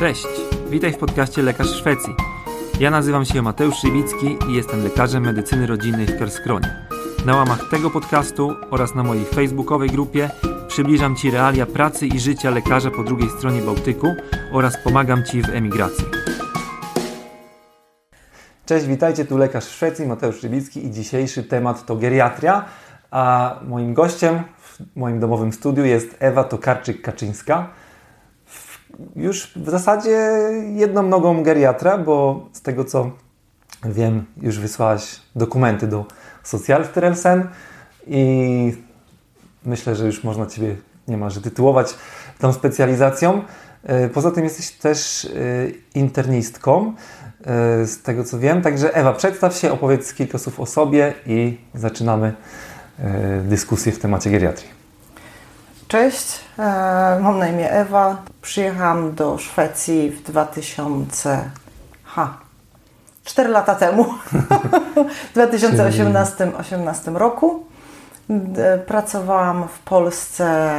Cześć, witaj w podcaście Lekarz Szwecji. Ja nazywam się Mateusz Szywicki i jestem lekarzem medycyny rodzinnej w Kerskronie. Na łamach tego podcastu oraz na mojej facebookowej grupie przybliżam Ci realia pracy i życia lekarza po drugiej stronie Bałtyku oraz pomagam Ci w emigracji. Cześć, witajcie, tu lekarz Szwecji, Mateusz Szybicki i dzisiejszy temat to geriatria, a moim gościem w moim domowym studiu jest Ewa Tokarczyk-Kaczyńska. Już w zasadzie jedną nogą geriatra, bo z tego co wiem, już wysłałaś dokumenty do Socialstyrelsen i myślę, że już można Ciebie niemalże tytułować tą specjalizacją. E, poza tym jesteś też e, internistką, e, z tego co wiem. Także Ewa, przedstaw się, opowiedz kilka słów o sobie i zaczynamy dyskusję w temacie geriatrii. Cześć, mam na imię Ewa. Przyjechałam do Szwecji w 2000. Ha, 4 lata temu, w 2018 18 roku. Pracowałam w Polsce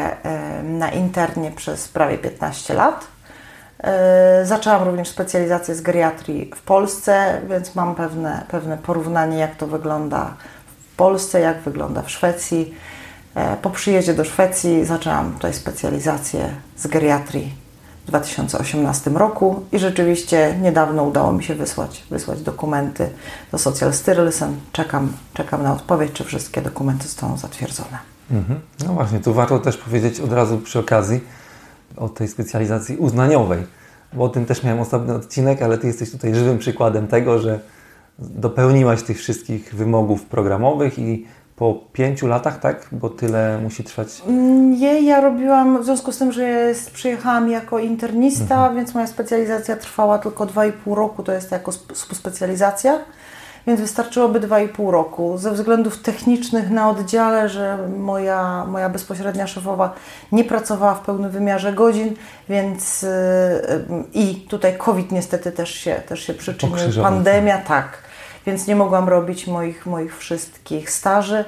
na internie przez prawie 15 lat. E, zaczęłam również specjalizację z geriatrii w Polsce, więc mam pewne, pewne porównanie, jak to wygląda w Polsce, jak wygląda w Szwecji. E, po przyjeździe do Szwecji zaczęłam tutaj specjalizację z geriatrii w 2018 roku i rzeczywiście niedawno udało mi się wysłać, wysłać dokumenty do Social Styrelsen. Czekam, czekam na odpowiedź, czy wszystkie dokumenty zostaną zatwierdzone. Mhm. No właśnie, tu warto też powiedzieć od razu przy okazji o tej specjalizacji uznaniowej, bo o tym też miałem osobny odcinek, ale Ty jesteś tutaj żywym przykładem tego, że dopełniłaś tych wszystkich wymogów programowych i po pięciu latach, tak? Bo tyle musi trwać. Nie, ja robiłam w związku z tym, że jest, przyjechałam jako internista, mhm. więc moja specjalizacja trwała tylko 2,5 roku, to jest jako specjalizacja, więc wystarczyłoby 2,5 roku. Ze względów technicznych na oddziale, że moja, moja bezpośrednia szefowa nie pracowała w pełnym wymiarze godzin, więc yy, i tutaj COVID niestety też się, też się przyczynił, pandemia, tak więc nie mogłam robić moich, moich wszystkich staży,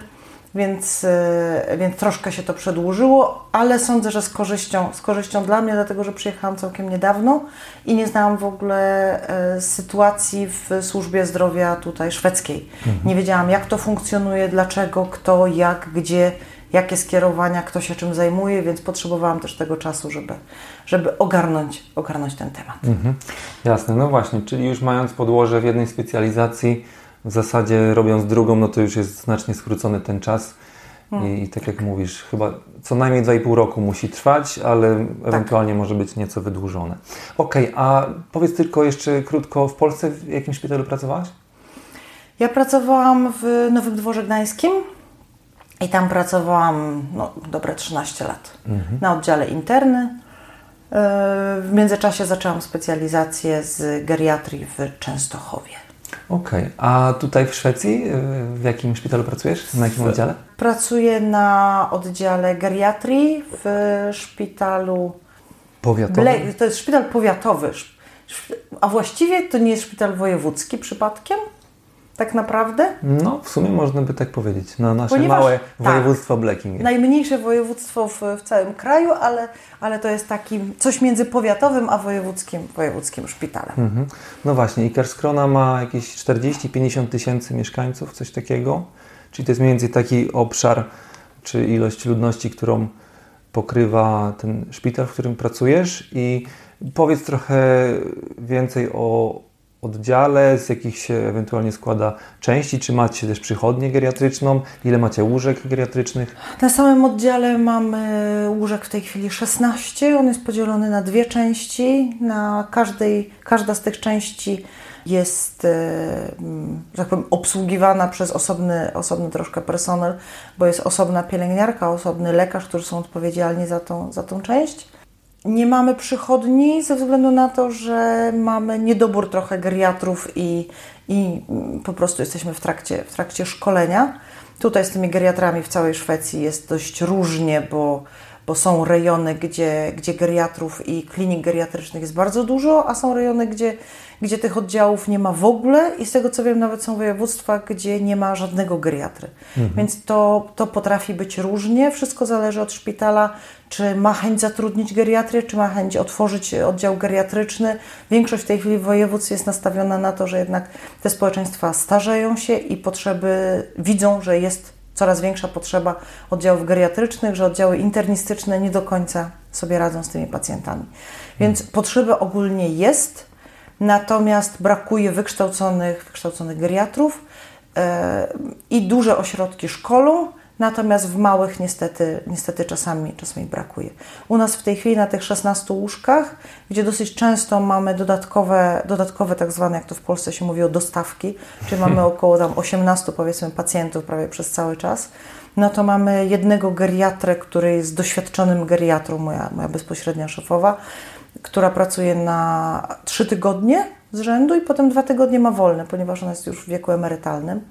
więc, e, więc troszkę się to przedłużyło, ale sądzę, że z korzyścią, z korzyścią dla mnie, dlatego że przyjechałam całkiem niedawno i nie znałam w ogóle e, sytuacji w służbie zdrowia tutaj szwedzkiej. Mhm. Nie wiedziałam, jak to funkcjonuje, dlaczego, kto, jak, gdzie jakie skierowania, kto się czym zajmuje, więc potrzebowałam też tego czasu, żeby, żeby ogarnąć, ogarnąć ten temat. Mhm. Jasne, no właśnie, czyli już mając podłoże w jednej specjalizacji, w zasadzie robiąc drugą, no to już jest znacznie skrócony ten czas. I, I, tak jak mówisz, chyba co najmniej 2,5 roku musi trwać, ale tak. ewentualnie może być nieco wydłużone. Okej, okay, a powiedz tylko jeszcze krótko, w Polsce w jakim szpitalu pracowałaś? Ja pracowałam w Nowym Dworze Gdańskim i tam pracowałam no, dobre 13 lat mhm. na oddziale interny. E, w międzyczasie zaczęłam specjalizację z geriatrii w Częstochowie. Okej, okay. a tutaj w Szwecji e, w jakim szpitalu pracujesz? Na jakim oddziale? Pracuję na oddziale geriatrii w szpitalu powiatowym. Ble... To jest szpital powiatowy, a właściwie to nie jest szpital wojewódzki przypadkiem? Tak naprawdę? No, w sumie można by tak powiedzieć. Na nasze Ponieważ, małe tak, województwo Bleking. Najmniejsze województwo w, w, całym kraju, ale, ale to jest taki coś między powiatowym a wojewódzkim, wojewódzkim szpitalem. Mhm. No właśnie, i Kerskrona ma jakieś 40-50 tysięcy mieszkańców, coś takiego. Czyli to jest mniej więcej taki obszar, czy ilość ludności, którą pokrywa ten szpital, w którym pracujesz. I powiedz trochę więcej o oddziale, z jakich się ewentualnie składa części? Czy macie też przychodnię geriatryczną? Ile macie łóżek geriatrycznych? Na samym oddziale mamy łóżek w tej chwili 16. On jest podzielony na dwie części. Na każdej, każda z tych części jest e, że tak powiem, obsługiwana przez osobny, osobny troszkę personel, bo jest osobna pielęgniarka, osobny lekarz, którzy są odpowiedzialni za tą, za tą część. Nie mamy przychodni ze względu na to, że mamy niedobór trochę geriatrów i, i po prostu jesteśmy w trakcie, w trakcie szkolenia. Tutaj z tymi geriatrami w całej Szwecji jest dość różnie, bo, bo są rejony, gdzie, gdzie geriatrów i klinik geriatrycznych jest bardzo dużo, a są rejony, gdzie, gdzie tych oddziałów nie ma w ogóle i z tego co wiem, nawet są województwa, gdzie nie ma żadnego geriatry. Mhm. Więc to, to potrafi być różnie. Wszystko zależy od szpitala, czy ma chęć zatrudnić geriatrię, czy ma chęć otworzyć oddział geriatryczny. Większość w tej chwili województw jest nastawiona na to, że jednak te społeczeństwa starzeją się i potrzeby widzą, że jest coraz większa potrzeba oddziałów geriatrycznych, że oddziały internistyczne nie do końca sobie radzą z tymi pacjentami. Więc hmm. potrzeby ogólnie jest, natomiast brakuje wykształconych, wykształconych geriatrów yy, i duże ośrodki szkolą, natomiast w małych niestety, niestety czasami, czasami brakuje. U nas w tej chwili na tych 16 łóżkach, gdzie dosyć często mamy dodatkowe, dodatkowe tak zwane, jak to w Polsce się mówi, o dostawki, czyli mamy około tam 18 powiedzmy pacjentów prawie przez cały czas, no to mamy jednego geriatrę, który jest doświadczonym geriatrą, moja, moja bezpośrednia szefowa, która pracuje na 3 tygodnie z rzędu i potem dwa tygodnie ma wolne, ponieważ ona jest już w wieku emerytalnym.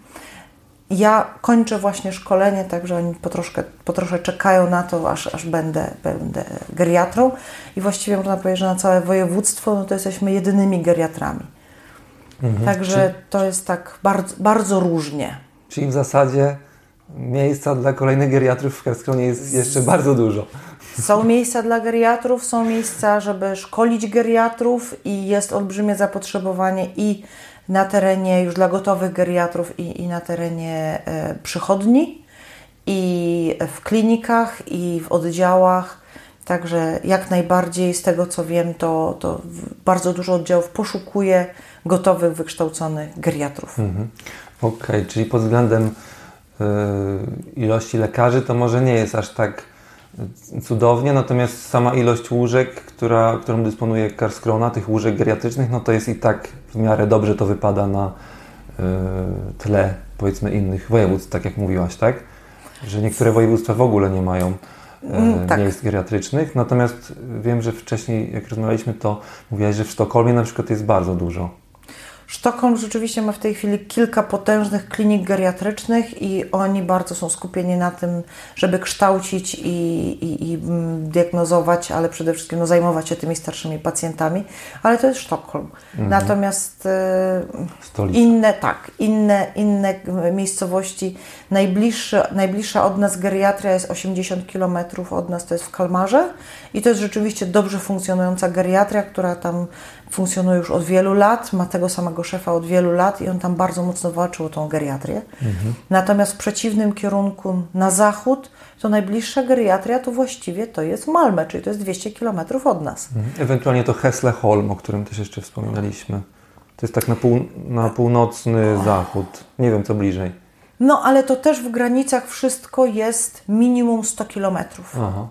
Ja kończę właśnie szkolenie, także oni po troszkę, po troszkę czekają na to, aż, aż będę, będę geriatrą. I właściwie można powiedzieć, że na całe województwo no to jesteśmy jedynymi geriatrami. Mhm. Także to jest tak bardzo, bardzo różnie. Czyli w zasadzie miejsca dla kolejnych geriatrów w Karskronie jest jeszcze bardzo dużo. Są miejsca dla geriatrów, są miejsca, żeby szkolić geriatrów i jest olbrzymie zapotrzebowanie i na terenie już dla gotowych geriatrów i, i na terenie e, przychodni, i w klinikach, i w oddziałach. Także jak najbardziej z tego co wiem, to, to bardzo dużo oddziałów poszukuje gotowych, wykształconych geriatrów. Mhm. Okej, okay, czyli pod względem y, ilości lekarzy to może nie jest aż tak cudownie, natomiast sama ilość łóżek, która, którą dysponuje Karskrona, tych łóżek geriatrycznych, no to jest i tak w miarę dobrze to wypada na y, tle powiedzmy innych województw, tak jak mówiłaś, tak? Że niektóre województwa w ogóle nie mają y, tak. miejsc geriatrycznych, natomiast wiem, że wcześniej jak rozmawialiśmy, to mówiłaś, że w Sztokholmie na przykład jest bardzo dużo. Sztokholm rzeczywiście ma w tej chwili kilka potężnych klinik geriatrycznych i oni bardzo są skupieni na tym, żeby kształcić i, i, i mm, diagnozować, ale przede wszystkim no, zajmować się tymi starszymi pacjentami. Ale to jest Sztokholm. Mhm. Natomiast e, inne, tak, inne, inne miejscowości, najbliższa, najbliższa od nas geriatria jest 80 km od nas, to jest w Kalmarze i to jest rzeczywiście dobrze funkcjonująca geriatria, która tam funkcjonuje już od wielu lat, ma tego samego szefa od wielu lat i on tam bardzo mocno walczył o tą geriatrię. Mhm. Natomiast w przeciwnym kierunku na zachód, to najbliższa geriatria to właściwie to jest Malmę, czyli to jest 200 km od nas. Mhm. Ewentualnie to Hesleholm, o którym też jeszcze wspominaliśmy. To jest tak na, pół, na północny zachód. Nie wiem, co bliżej. No, ale to też w granicach wszystko jest minimum 100 kilometrów. Aha.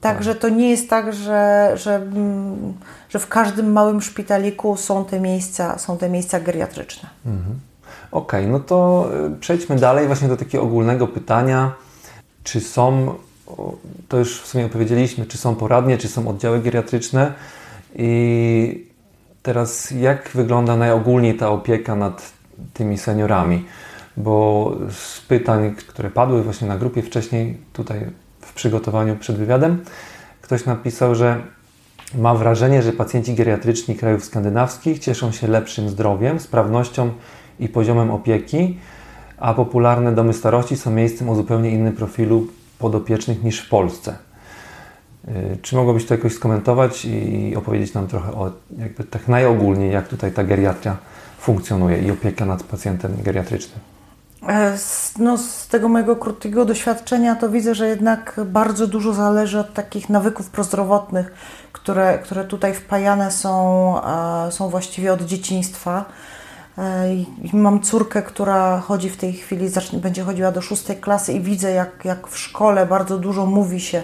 Także to nie jest tak, że, że, mm, że w każdym małym szpitaliku są te miejsca, są te miejsca geriatryczne. Mhm. Okej, okay, no to y, przejdźmy dalej właśnie do takiego ogólnego pytania. Czy są, to już w sumie opowiedzieliśmy, czy są poradnie, czy są oddziały geriatryczne i teraz jak wygląda najogólniej ta opieka nad tymi seniorami? Bo z pytań, które padły właśnie na grupie wcześniej, tutaj przygotowaniu przed wywiadem. Ktoś napisał, że ma wrażenie, że pacjenci geriatryczni krajów skandynawskich cieszą się lepszym zdrowiem, sprawnością i poziomem opieki, a popularne domy starości są miejscem o zupełnie innym profilu podopiecznych niż w Polsce. Y, czy mogłabyś to jakoś skomentować i opowiedzieć nam trochę o, jakby tak najogólniej, jak tutaj ta geriatria funkcjonuje i opieka nad pacjentem geriatrycznym? E, no, z tego mojego krótkiego doświadczenia to widzę, że jednak bardzo dużo zależy od takich nawyków prozdrowotnych, które, które tutaj wpajane są, e, są właściwie od dzieciństwa. E, mam córkę, która chodzi w tej chwili, zacznie, będzie chodziła do szóstej klasy i widzę, jak, jak w szkole bardzo dużo mówi się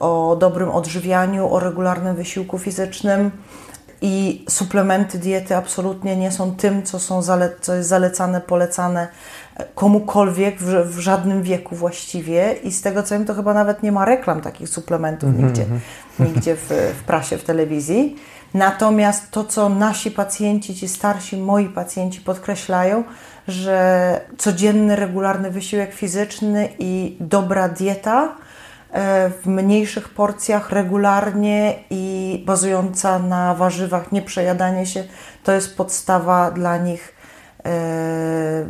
o dobrym odżywianiu, o regularnym wysiłku fizycznym i suplementy diety absolutnie nie są tym, co, są zale, co jest zalecane, polecane komukolwiek w, w, żadnym wieku właściwie i z tego co wiem, to chyba nawet nie ma reklam takich suplementów mm -hmm. nigdzie, nigdzie w, w prasie, w telewizji. Natomiast to, co nasi pacjenci, ci starsi, moi pacjenci podkreślają, że codzienny, regularny wysiłek fizyczny i dobra dieta e, w mniejszych porcjach regularnie i bazująca na warzywach, nie przejadanie się, to jest podstawa dla nich e,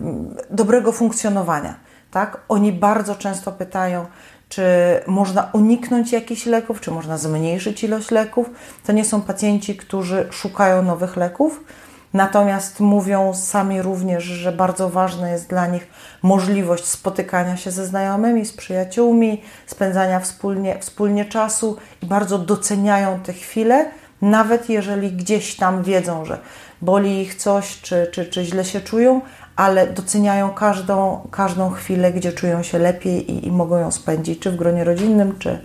dobrego funkcjonowania. Tak? Oni bardzo często pytają, czy można uniknąć jakichś leków, czy można zmniejszyć ilość leków. To nie są pacjenci, którzy szukają nowych leków, natomiast mówią sami również, że bardzo ważna jest dla nich możliwość spotykania się ze znajomymi, z przyjaciółmi, spędzania wspólnie, wspólnie czasu i bardzo doceniają te chwile, nawet jeżeli gdzieś tam wiedzą, że boli ich coś, czy, czy, czy źle się czują, ale doceniają każdą, każdą chwilę, gdzie czują się lepiej i, i mogą ją spędzić, czy w gronie rodzinnym, czy,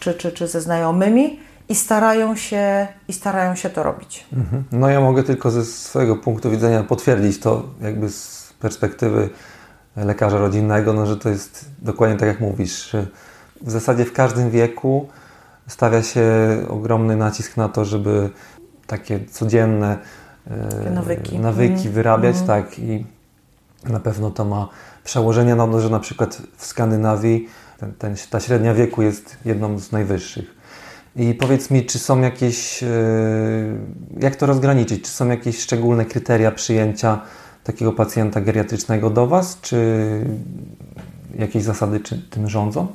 czy, czy, czy ze znajomymi. I starają, się, I starają się to robić. Mhm. No ja mogę tylko ze swojego punktu widzenia potwierdzić to jakby z perspektywy lekarza rodzinnego, no, że to jest dokładnie tak jak mówisz. W zasadzie w każdym wieku stawia się ogromny nacisk na to, żeby takie codzienne takie nawyki, nawyki mm. wyrabiać, mm. tak i na pewno to ma przełożenie na to, że na przykład w Skandynawii ten, ten, ta średnia wieku jest jedną z najwyższych. I powiedz mi, czy są jakieś, e, jak to rozgraniczyć? Czy są jakieś szczególne kryteria przyjęcia takiego pacjenta geriatrycznego do Was? Czy jakieś zasady czy tym rządzą?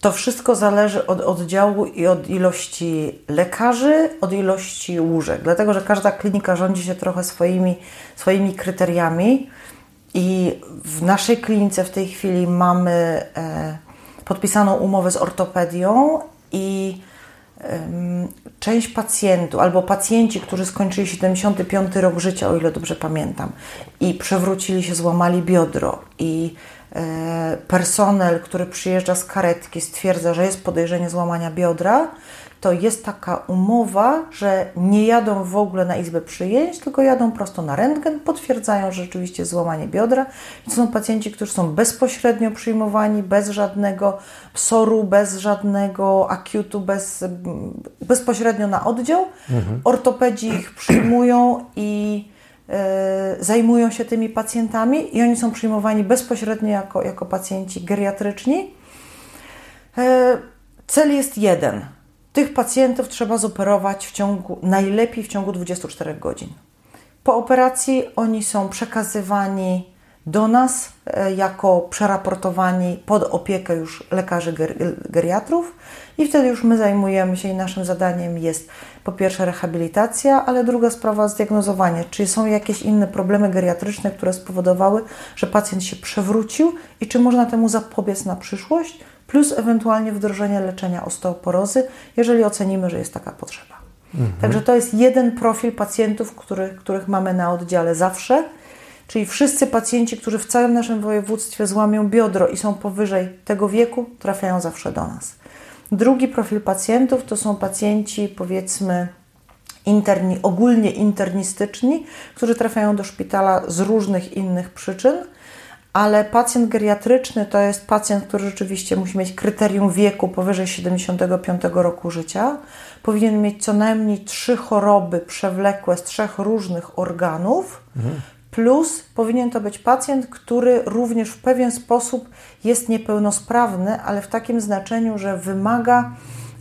To wszystko zależy od oddziału i od ilości lekarzy, od ilości łóżek, dlatego że każda klinika rządzi się trochę swoimi, swoimi kryteriami. I w naszej klinice w tej chwili mamy e, podpisaną umowę z ortopedią i część pacjentów albo pacjenci, którzy skończyli 75 rok życia, o ile dobrze pamiętam, i przewrócili się, złamali biodro i e, personel, który przyjeżdża z karetki, stwierdza, że jest podejrzenie złamania biodra, to jest taka umowa, że nie jadą w ogóle na izbę przyjęć, tylko jadą prosto na rentgen, potwierdzają że rzeczywiście złamanie biodra. I to są pacjenci, którzy są bezpośrednio przyjmowani, bez żadnego psoru, bez żadnego akiutu, bez, bezpośrednio na oddział. Mhm. Ortopedzi ich przyjmują i e, zajmują się tymi pacjentami i oni są przyjmowani bezpośrednio jako, jako pacjenci geriatryczni. E, cel jest jeden – tych pacjentów trzeba zoperować w ciągu, najlepiej w ciągu 24 godzin. Po operacji oni są przekazywani do nas e, jako przeraportowani pod opiekę już lekarzy geriatrów i wtedy już my zajmujemy się i naszym zadaniem jest po pierwsze rehabilitacja, ale druga sprawa zdiagnozowanie, czy są jakieś inne problemy geriatryczne, które spowodowały, że pacjent się przewrócił i czy można temu zapobiec na przyszłość, plus ewentualnie wdrożenie leczenia osteoporozy, jeżeli ocenimy, że jest taka potrzeba. Mhm. Także to jest jeden profil pacjentów, który, których mamy na oddziale zawsze. Czyli wszyscy pacjenci, którzy w całym naszym województwie złamią biodro i są powyżej tego wieku, trafiają zawsze do nas. Drugi profil pacjentów to są pacjenci, powiedzmy, interni, ogólnie internistyczni, którzy trafiają do szpitala z różnych innych przyczyn ale pacjent geriatryczny to jest pacjent, który rzeczywiście musi mieć kryterium wieku powyżej 75 roku życia, powinien mieć co najmniej trzy choroby przewlekłe z trzech różnych organów, mhm. plus powinien to być pacjent, który również w pewien sposób jest niepełnosprawny, ale w takim znaczeniu, że wymaga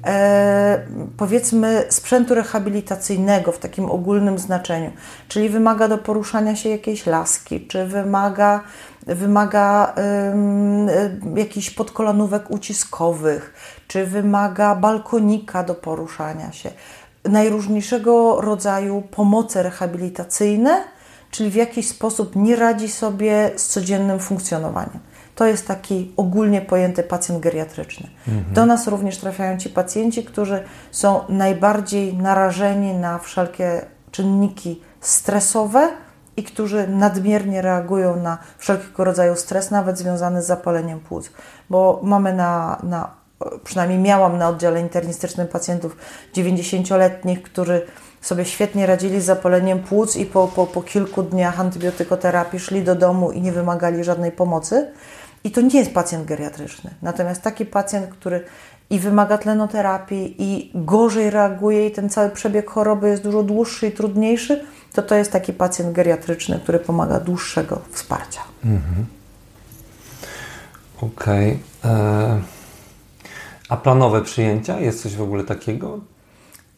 e, powiedzmy sprzętu rehabilitacyjnego w takim ogólnym znaczeniu, czyli wymaga do poruszania się jakiejś laski, czy wymaga wymaga y, jakichś podkolanówek uciskowych, czy wymaga balkonika do poruszania się, najróżniejszego rodzaju pomoce rehabilitacyjne, czyli w jakiś sposób nie radzi sobie z codziennym funkcjonowaniem. To jest taki ogólnie pojęty pacjent geriatryczny. Mhm. Do nas również trafiają ci pacjenci, którzy są najbardziej narażeni na wszelkie czynniki stresowe, i którzy nadmiernie reagują na wszelkiego rodzaju stres, nawet związany z zapaleniem płuc. Bo mamy na, na przynajmniej miałam na oddziale internistycznym pacjentów 90-letnich, którzy sobie świetnie radzili z zapaleniem płuc i po, po, po kilku dniach antybiotykoterapii szli do domu i nie wymagali żadnej pomocy. I to nie jest pacjent geriatryczny. Natomiast taki pacjent, który i wymaga tlenoterapii i gorzej reaguje i ten cały przebieg choroby jest dużo dłuższy i trudniejszy, to to jest taki pacjent geriatryczny, który pomaga dłuższego wsparcia. Mhm. Okej. Okay. E, A planowe przyjęcia? Jest coś w ogóle takiego?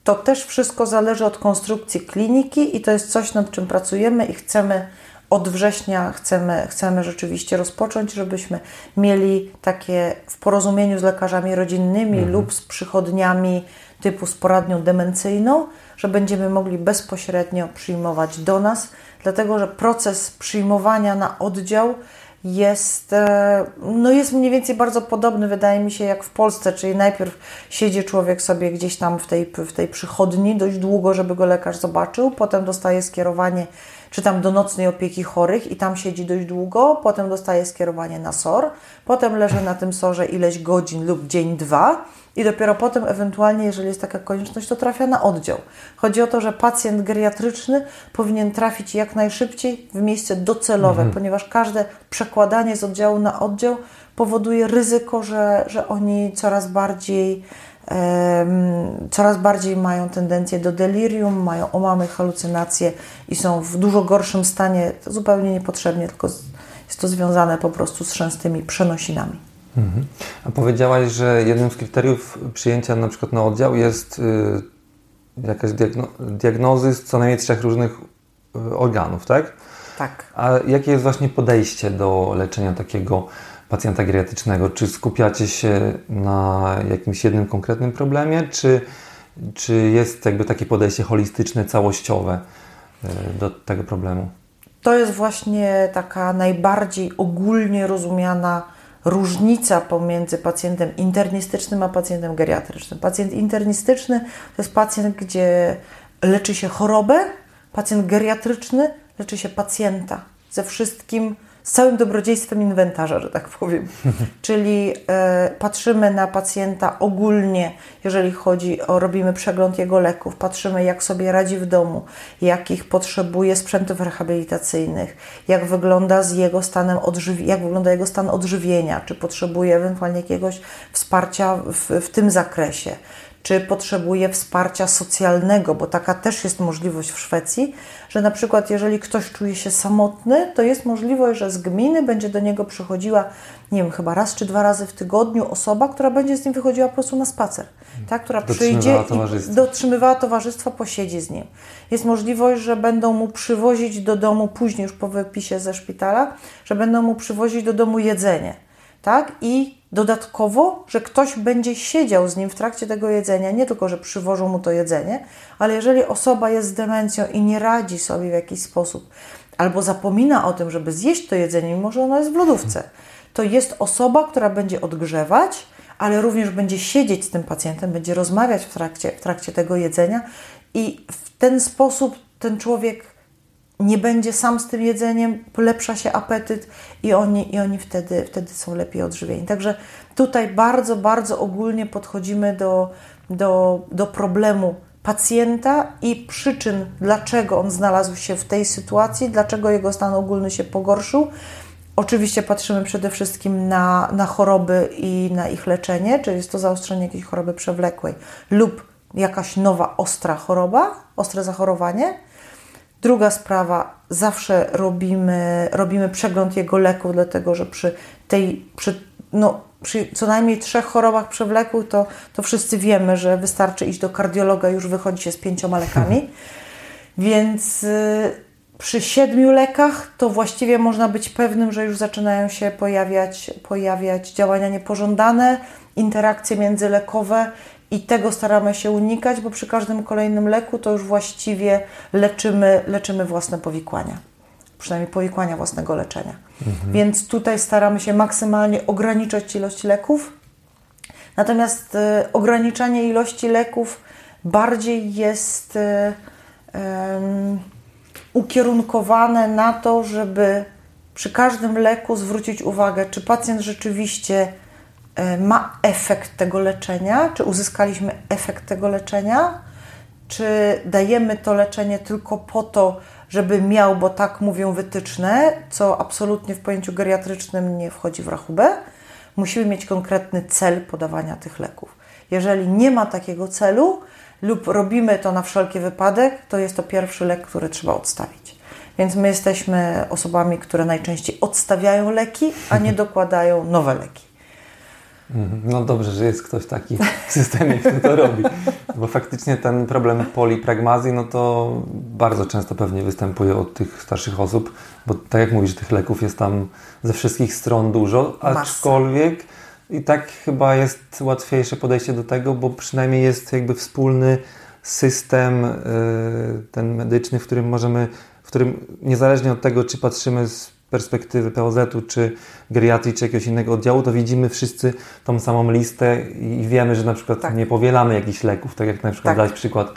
To też wszystko zależy od konstrukcji kliniki i to jest coś, nad czym pracujemy i chcemy od września chcemy, chcemy rzeczywiście rozpocząć, żebyśmy mieli takie w porozumieniu z lekarzami rodzinnymi mhm. lub z przychodniami typu z poradnią demencyjną, że będziemy mogli bezpośrednio przyjmować do nas, dlatego że proces przyjmowania na oddział jest, e, no jest mniej więcej bardzo podobny, wydaje mi się, jak w Polsce, czyli najpierw siedzi człowiek sobie gdzieś tam w tej, w tej przychodni dość długo, żeby go lekarz zobaczył, potem dostaje skierowanie czy tam do nocnej opieki chorych i tam siedzi dość długo, potem dostaje skierowanie na SOR, potem leży na tym SORze ileś godzin lub dzień, dwa i dopiero potem ewentualnie, jeżeli jest taka konieczność, to trafia na oddział. Chodzi o to, że pacjent geriatryczny powinien trafić jak najszybciej w miejsce docelowe, mhm. ponieważ każde przekładanie z oddziału na oddział powoduje ryzyko, że, że oni coraz bardziej coraz bardziej mają tendencję do delirium, mają omamy, halucynacje i są w dużo gorszym stanie, zupełnie niepotrzebnie, tylko jest to związane po prostu z częstymi przenosinami. Mhm. A powiedziałaś, że jednym z kryteriów przyjęcia na przykład na oddział jest y, jakaś diagno diagnozy z co najmniej trzech różnych y, organów, tak? Tak. A jakie jest właśnie podejście do leczenia takiego pacjenta geriatrycznego? Czy skupiacie się na jakimś jednym konkretnym problemie, czy, czy jest jakby takie podejście holistyczne, całościowe y, do tego problemu? To jest właśnie taka najbardziej ogólnie rozumiana różnica pomiędzy pacjentem internistycznym a pacjentem geriatrycznym. Pacjent internistyczny to jest pacjent, gdzie leczy się chorobę, pacjent geriatryczny leczy się pacjenta ze wszystkim, z całym dobrodziejstwem inwentarza, że tak powiem. Czyli e, patrzymy na pacjenta ogólnie, jeżeli chodzi o, robimy przegląd jego leków, patrzymy jak sobie radzi w domu, jakich potrzebuje sprzętów rehabilitacyjnych, jak wygląda z jego stanem odżywi- jak wygląda jego stan odżywienia, czy potrzebuje ewentualnie jakiegoś wsparcia w, w tym zakresie czy potrzebuje wsparcia socjalnego, bo taka też jest możliwość w Szwecji, że na przykład jeżeli ktoś czuje się samotny, to jest możliwość, że z gminy będzie do niego przychodziła, nie wiem, chyba raz czy dwa razy w tygodniu osoba, która będzie z nim wychodziła po prostu na spacer, tak? która przyjdzie i dotrzymywała towarzystwa, posiedzi z nim. Jest możliwość, że będą mu przywozić do domu później już po wypisie ze szpitala, że będą mu przywozić do domu jedzenie, tak? I Dodatkowo, że ktoś będzie siedział z nim w trakcie tego jedzenia, nie tylko, że przywożą mu to jedzenie, ale jeżeli osoba jest z demencją i nie radzi sobie w jakiś sposób, albo zapomina o tym, żeby zjeść to jedzenie, mimo że ono jest w lodówce, to jest osoba, która będzie odgrzewać, ale również będzie siedzieć z tym pacjentem, będzie rozmawiać w trakcie, w trakcie tego jedzenia i w ten sposób ten człowiek nie będzie sam z tym jedzeniem, polepsza się apetyt i oni, i oni wtedy, wtedy są lepiej odżywieni. Także tutaj bardzo, bardzo ogólnie podchodzimy do, do, do problemu pacjenta i przyczyn, dlaczego on znalazł się w tej sytuacji, dlaczego jego stan ogólny się pogorszył. Oczywiście patrzymy przede wszystkim na, na choroby i na ich leczenie, czyli jest to zaostrzenie jakiejś choroby przewlekłej lub jakaś nowa ostra choroba, ostre zachorowanie Druga sprawa, zawsze robimy, robimy przegląd jego leków, dlatego że przy tej, przy, no, przy co najmniej trzech chorobach przewlekłych, to, to wszyscy wiemy, że wystarczy iść do kardiologa, już wychodzi się z pięcioma lekami. Więc y, przy siedmiu lekach to właściwie można być pewnym, że już zaczynają się pojawiać, pojawiać działania niepożądane, interakcje międzylekowe i tego staramy się unikać, bo przy każdym kolejnym leku to już właściwie leczymy, leczymy własne powikłania, przynajmniej powikłania własnego leczenia. Mhm. Więc tutaj staramy się maksymalnie ograniczać ilość leków. Natomiast y, ograniczanie ilości leków bardziej jest y, y, ukierunkowane na to, żeby przy każdym leku zwrócić uwagę, czy pacjent rzeczywiście ma efekt tego leczenia, czy uzyskaliśmy efekt tego leczenia, czy dajemy to leczenie tylko po to, żeby miał, bo tak mówią wytyczne, co absolutnie w pojęciu geriatrycznym nie wchodzi w rachubę. Musimy mieć konkretny cel podawania tych leków. Jeżeli nie ma takiego celu lub robimy to na wszelki wypadek, to jest to pierwszy lek, który trzeba odstawić. Więc my jesteśmy osobami, które najczęściej odstawiają leki, a nie dokładają nowe leki. Mhm. No dobrze, że jest ktoś taki w systemie, kto to robi. Bo faktycznie ten problem polipragmazji, no to bardzo często pewnie występuje od tych starszych osób, bo tak jak mówisz, tych leków jest tam ze wszystkich stron dużo, aczkolwiek i tak chyba jest łatwiejsze podejście do tego, bo przynajmniej jest jakby wspólny system y, ten medyczny, w którym możemy, w którym niezależnie od tego, czy patrzymy z perspektywy POZ-u, czy geriatrii, czy jakiegoś innego oddziału, to widzimy wszyscy tą samą listę i wiemy, że na przykład tak. nie powielamy jakichś leków, tak jak na przykład tak. dać przykład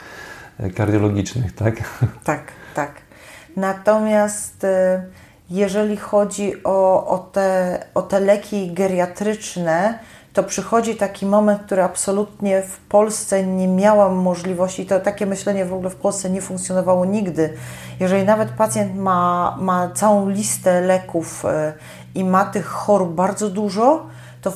e, kardiologicznych, tak? Tak, tak. Natomiast e, jeżeli chodzi o, o, te, o te leki geriatryczne, to przychodzi taki moment, który absolutnie w Polsce nie miałam możliwości, to takie myślenie w ogóle w Polsce nie funkcjonowało nigdy. Jeżeli nawet pacjent ma, ma całą listę leków e, i ma tych chorób bardzo dużo, to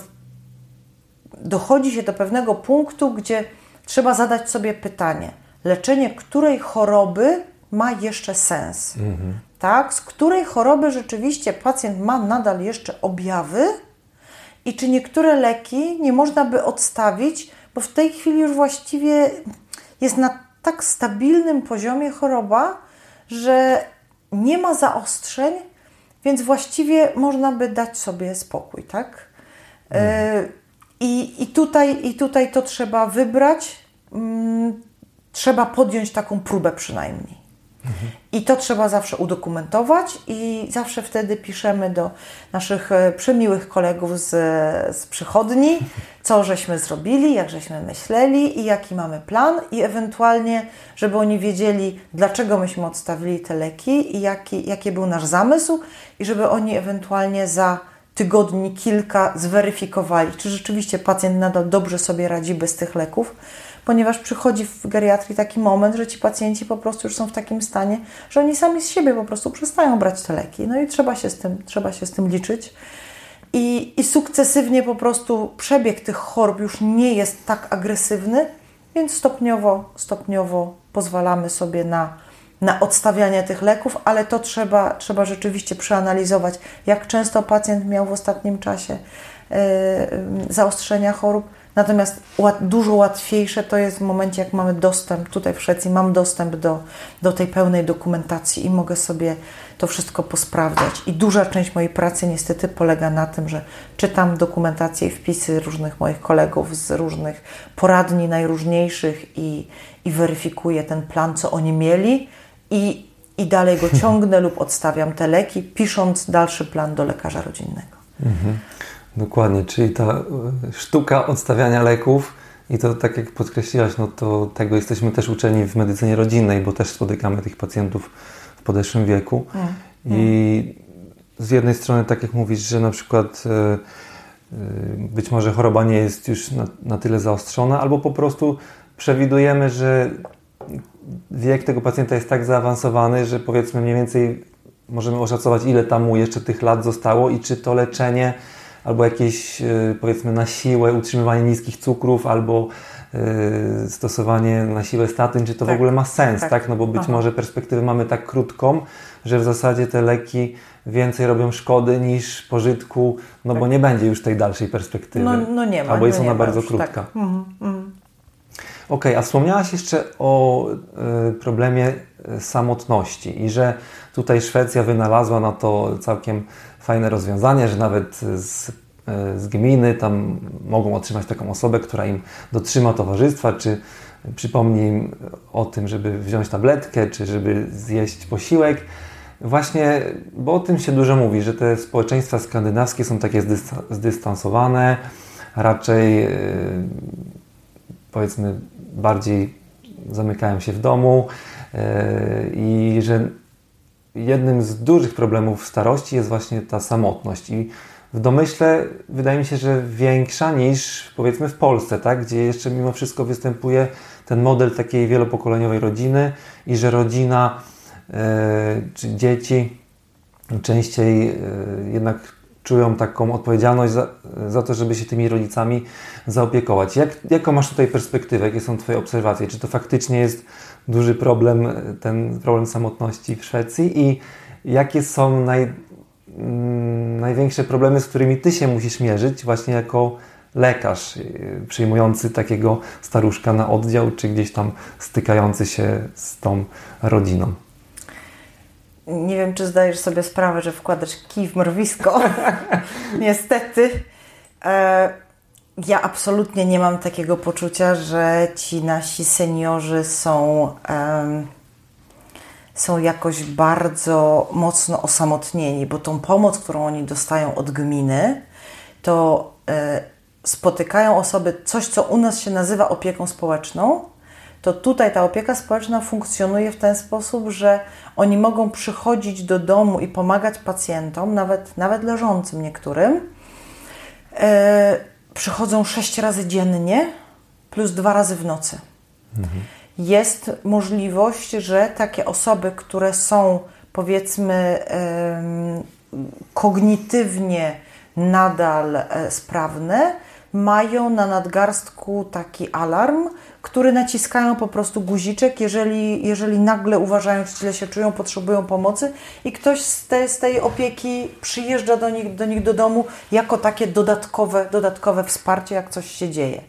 dochodzi się do pewnego punktu, gdzie trzeba zadać sobie pytanie, leczenie której choroby ma jeszcze sens? Mhm. Tak? Z której choroby rzeczywiście pacjent ma nadal jeszcze objawy? I czy niektóre leki nie można by odstawić, bo w tej chwili już właściwie jest na tak stabilnym poziomie choroba, że nie ma zaostrzeń, więc właściwie można by dać sobie spokój, tak? Hmm. I, i, tutaj, I tutaj to trzeba wybrać, mm, trzeba podjąć taką próbę przynajmniej. I to trzeba zawsze udokumentować i zawsze wtedy piszemy do naszych e, przemiłych kolegów z, z przychodni, co żeśmy zrobili, jak żeśmy myśleli i jaki mamy plan i ewentualnie, żeby oni wiedzieli, dlaczego myśmy odstawili te leki i jaki, jaki był nasz zamysł i żeby oni ewentualnie za tygodni, kilka zweryfikowali, czy rzeczywiście pacjent nadal dobrze sobie radzi bez tych leków, ponieważ przychodzi w geriatrii taki moment, że ci pacjenci po prostu już są w takim stanie, że oni sami z siebie po prostu przestają brać te leki. No i trzeba się z tym, trzeba się z tym liczyć. I, I sukcesywnie po prostu przebieg tych chorób już nie jest tak agresywny, więc stopniowo, stopniowo pozwalamy sobie na, na odstawianie tych leków, ale to trzeba, trzeba rzeczywiście przeanalizować, jak często pacjent miał w ostatnim czasie yy, zaostrzenia chorób, Natomiast dużo łatwiejsze to jest w momencie, jak mamy dostęp, tutaj w Szwecji mam dostęp do, do tej pełnej dokumentacji i mogę sobie to wszystko posprawdzać. I duża część mojej pracy niestety polega na tym, że czytam dokumentację i wpisy różnych moich kolegów z różnych poradni najróżniejszych i, i weryfikuję ten plan, co oni mieli i, i dalej go ciągnę lub odstawiam te leki, pisząc dalszy plan do lekarza rodzinnego. Mhm. Dokładnie, czyli ta e, sztuka odstawiania leków i to tak jak podkreśliłaś, no to tego jesteśmy też uczeni w medycynie rodzinnej, bo też spotykamy tych pacjentów w podeszłym wieku. Mm. I z jednej strony, tak jak mówisz, że na przykład e, e, być może choroba nie jest już na, na tyle zaostrzona, albo po prostu przewidujemy, że wiek tego pacjenta jest tak zaawansowany, że powiedzmy mniej więcej możemy oszacować, ile tam mu jeszcze tych lat zostało i czy to leczenie albo jakieś e, powiedzmy na siłę utrzymywanie niskich cukrów, albo e, stosowanie na siłę statyn, czy to tak, w ogóle ma sens, tak? tak? No bo być Aha. może perspektywę mamy tak krótką, że w zasadzie te leki więcej robią szkody niż pożytku, no tak. bo nie będzie już tej dalszej perspektywy. No, no nie ma. Albo jest no ona bardzo już, krótka. Tak. Mhm, mhm. Okej, okay, a wspomniałaś jeszcze o y, problemie samotności i że tutaj Szwecja wynalazła na to całkiem fajne rozwiązanie, że nawet z, z gminy tam mogą otrzymać taką osobę, która im dotrzyma towarzystwa, czy przypomni im o tym, żeby wziąć tabletkę, czy żeby zjeść posiłek. Właśnie, bo o tym się dużo mówi, że te społeczeństwa skandynawskie są takie zdystansowane, raczej yy, powiedzmy bardziej zamykają się w domu yy, i że jednym z dużych problemów starości jest właśnie ta samotność i w domyśle wydaje mi się, że większa niż powiedzmy w Polsce, tak? gdzie jeszcze mimo wszystko występuje ten model takiej wielopokoleniowej rodziny i że rodzina e, czy dzieci częściej e, jednak czują taką odpowiedzialność za, za, to, żeby się tymi rodzicami zaopiekować. Jak, jaką masz tutaj perspektywę? Jakie są Twoje obserwacje? Czy to faktycznie jest duży problem, ten problem samotności w Szwecji i jakie są naj, mm, największe problemy, z którymi Ty się musisz mierzyć właśnie jako lekarz y, przyjmujący takiego staruszka na oddział, czy gdzieś tam stykający się z tą rodziną? Nie wiem, czy zdajesz sobie sprawę, że wkładasz kij w mrowisko. Niestety. E, ja absolutnie nie mam takiego poczucia, że ci nasi seniorzy są, są jakoś bardzo mocno osamotnieni, bo tą pomoc, którą oni dostają od gminy, to e, spotykają osoby, coś co u nas się nazywa opieką społeczną, to tutaj ta opieka społeczna funkcjonuje w ten sposób, że oni mogą przychodzić do domu i pomagać pacjentom, nawet, nawet leżącym niektórym. E, przychodzą sześć razy dziennie plus dwa razy w nocy. Mhm. Jest możliwość, że takie osoby, które są powiedzmy kognitywnie nadal e, sprawne, mają na nadgarstku taki alarm, który naciskają po prostu guziczek, jeżeli, jeżeli nagle uważają, że źle się czują, potrzebują pomocy i ktoś z, te, z tej opieki przyjeżdża do nich, do nich do domu jako takie dodatkowe, dodatkowe wsparcie, jak coś się dzieje.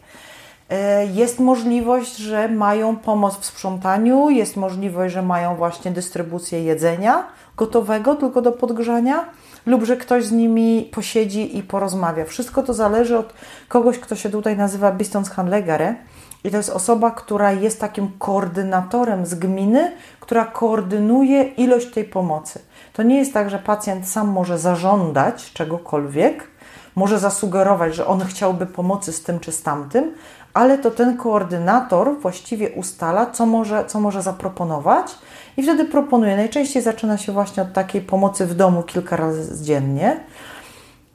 E, jest możliwość, że mają pomoc w sprzątaniu, jest możliwość, że mają właśnie dystrybucję jedzenia gotowego tylko do podgrzania lub że ktoś z nimi posiedzi i porozmawia. Wszystko to zależy od kogoś, kto się tutaj nazywa Bistonshandlegare i to jest osoba, która jest takim koordynatorem z gminy, która koordynuje ilość tej pomocy. To nie jest tak, że pacjent sam może zażądać czegokolwiek, może zasugerować, że on chciałby pomocy z tym czy z tamtym, ale to ten koordynator właściwie ustala, co może, co może zaproponować i wtedy proponuje. Najczęściej zaczyna się właśnie od takiej pomocy w domu kilka razy dziennie.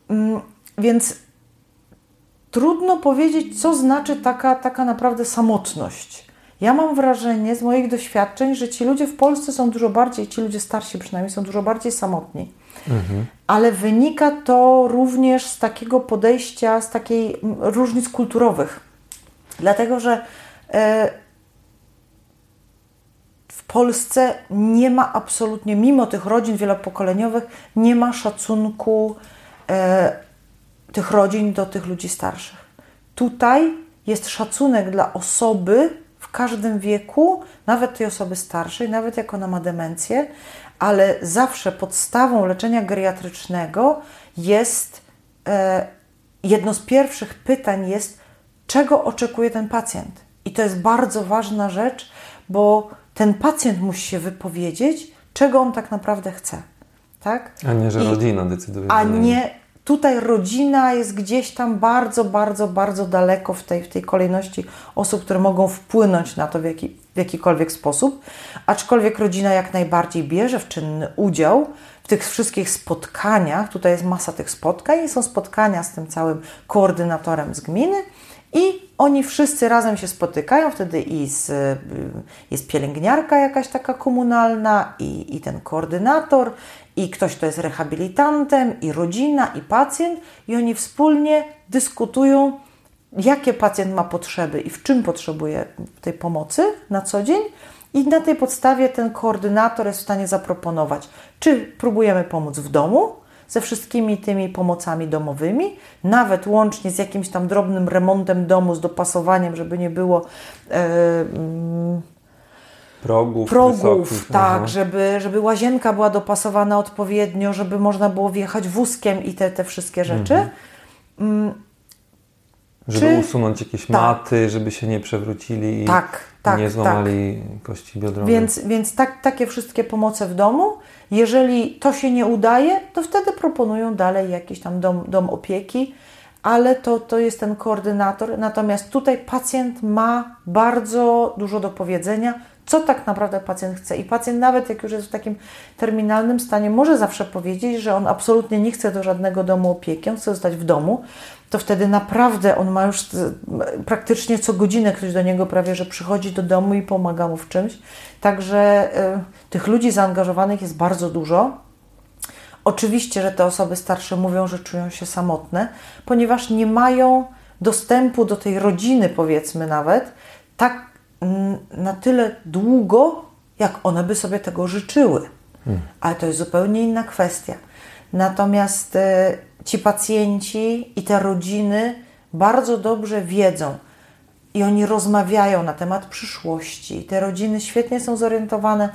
Mm, więc trudno powiedzieć, co znaczy taka, taka naprawdę samotność. Ja mam wrażenie z moich doświadczeń, że ci ludzie w Polsce są dużo bardziej, ci ludzie starsi przynajmniej, są dużo bardziej samotni. Mhm. Ale wynika to również z takiego podejścia, z takiej różnic kulturowych. Dlatego, że e, w Polsce nie ma absolutnie, mimo tych rodzin wielopokoleniowych, nie ma szacunku e, tych rodzin do tych ludzi starszych. Tutaj jest szacunek dla osoby w każdym wieku, nawet tej osoby starszej, nawet jak ona ma demencję, ale zawsze podstawą leczenia geriatrycznego jest e, jedno z pierwszych pytań jest, czego oczekuje ten pacjent. I to jest bardzo ważna rzecz, bo ten pacjent musi się wypowiedzieć, czego on tak naprawdę chce. Tak? A nie, że I, rodzina decyduje. A nie, tutaj rodzina jest gdzieś tam bardzo, bardzo, bardzo daleko w tej, w tej kolejności osób, które mogą wpłynąć na to w, jaki, w jakikolwiek sposób. Aczkolwiek rodzina jak najbardziej bierze w czynny udział w tych wszystkich spotkaniach. Tutaj jest masa tych spotkań są spotkania z tym całym koordynatorem z gminy i oni wszyscy razem się spotykają, wtedy i z, y, jest pielęgniarka jakaś taka komunalna, i, i ten koordynator, i ktoś, kto jest rehabilitantem, i rodzina, i pacjent, i oni wspólnie dyskutują, jakie pacjent ma potrzeby i w czym potrzebuje tej pomocy na co dzień. I na tej podstawie ten koordynator jest w stanie zaproponować, czy próbujemy pomóc w domu, ze wszystkimi tymi pomocami domowymi, nawet łącznie z jakimś tam drobnym remontem domu, z dopasowaniem, żeby nie było mm, progów, progów tak, żeby, żeby łazienka była dopasowana odpowiednio, żeby można było wjechać wózkiem i te, te wszystkie rzeczy. Mhm. Mm, żeby Czy... usunąć jakieś tak. maty, żeby się nie przewrócili i tak, tak, nie złamali tak. kości biodrowej. Więc, więc tak, takie wszystkie pomoce w domu. Jeżeli to się nie udaje, to wtedy proponują dalej jakiś tam dom, dom opieki, ale to, to jest ten koordynator. Natomiast tutaj pacjent ma bardzo dużo do powiedzenia, co tak naprawdę pacjent chce. I pacjent, nawet jak już jest w takim terminalnym stanie, może zawsze powiedzieć, że on absolutnie nie chce do żadnego domu opieki, on chce zostać w domu. To wtedy naprawdę on ma już praktycznie co godzinę ktoś do niego prawie, że przychodzi do domu i pomaga mu w czymś. Także y, tych ludzi zaangażowanych jest bardzo dużo. Oczywiście, że te osoby starsze mówią, że czują się samotne, ponieważ nie mają dostępu do tej rodziny, powiedzmy nawet, tak na tyle długo, jak one by sobie tego życzyły. Hmm. Ale to jest zupełnie inna kwestia. Natomiast e, ci pacjenci i te rodziny bardzo dobrze wiedzą i oni rozmawiają na temat przyszłości. Te rodziny świetnie są zorientowane,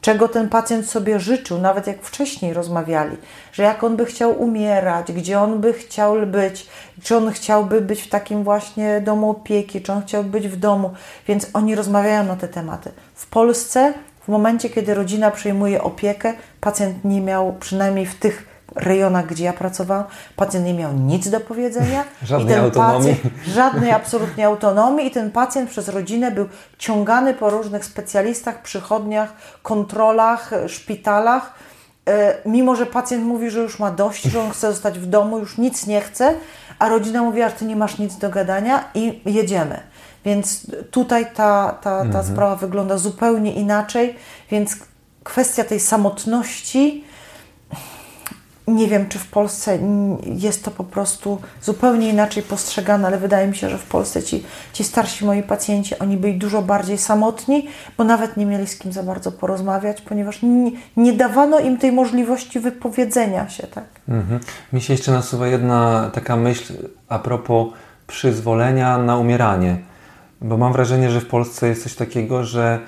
czego ten pacjent sobie życzył, nawet jak wcześniej rozmawiali, że jak on by chciał umierać, gdzie on by chciał być, czy on chciałby być w takim właśnie domu opieki, czy on chciałby być w domu, więc oni rozmawiają na te tematy. W Polsce, w momencie, kiedy rodzina przejmuje opiekę, pacjent nie miał, przynajmniej w tych rejonach, gdzie ja pracowałam, pacjent nie miał nic do powiedzenia. Żadnej autonomii. Pacjent, żadnej absolutnie autonomii i ten pacjent przez rodzinę był ciągany po różnych specjalistach, przychodniach, kontrolach, szpitalach. E, Mimo, że pacjent mówi, że już ma dość, że on chce zostać w domu, już nic nie chce, a rodzina mówi, że ty nie masz nic do gadania i jedziemy. Więc tutaj ta, ta, ta sprawa wygląda zupełnie inaczej, więc kwestia tej samotności, nie wiem, czy w Polsce jest to po prostu zupełnie inaczej postrzegane, ale wydaje mi się, że w Polsce ci, ci starsi moi pacjenci, oni byli dużo bardziej samotni, bo nawet nie mieli z kim za bardzo porozmawiać, ponieważ nie, nie dawano im tej możliwości wypowiedzenia się, tak? Mhm. Mi się jeszcze nasuwa jedna taka myśl a propos przyzwolenia na umieranie. Bo mam wrażenie, że w Polsce jest coś takiego, że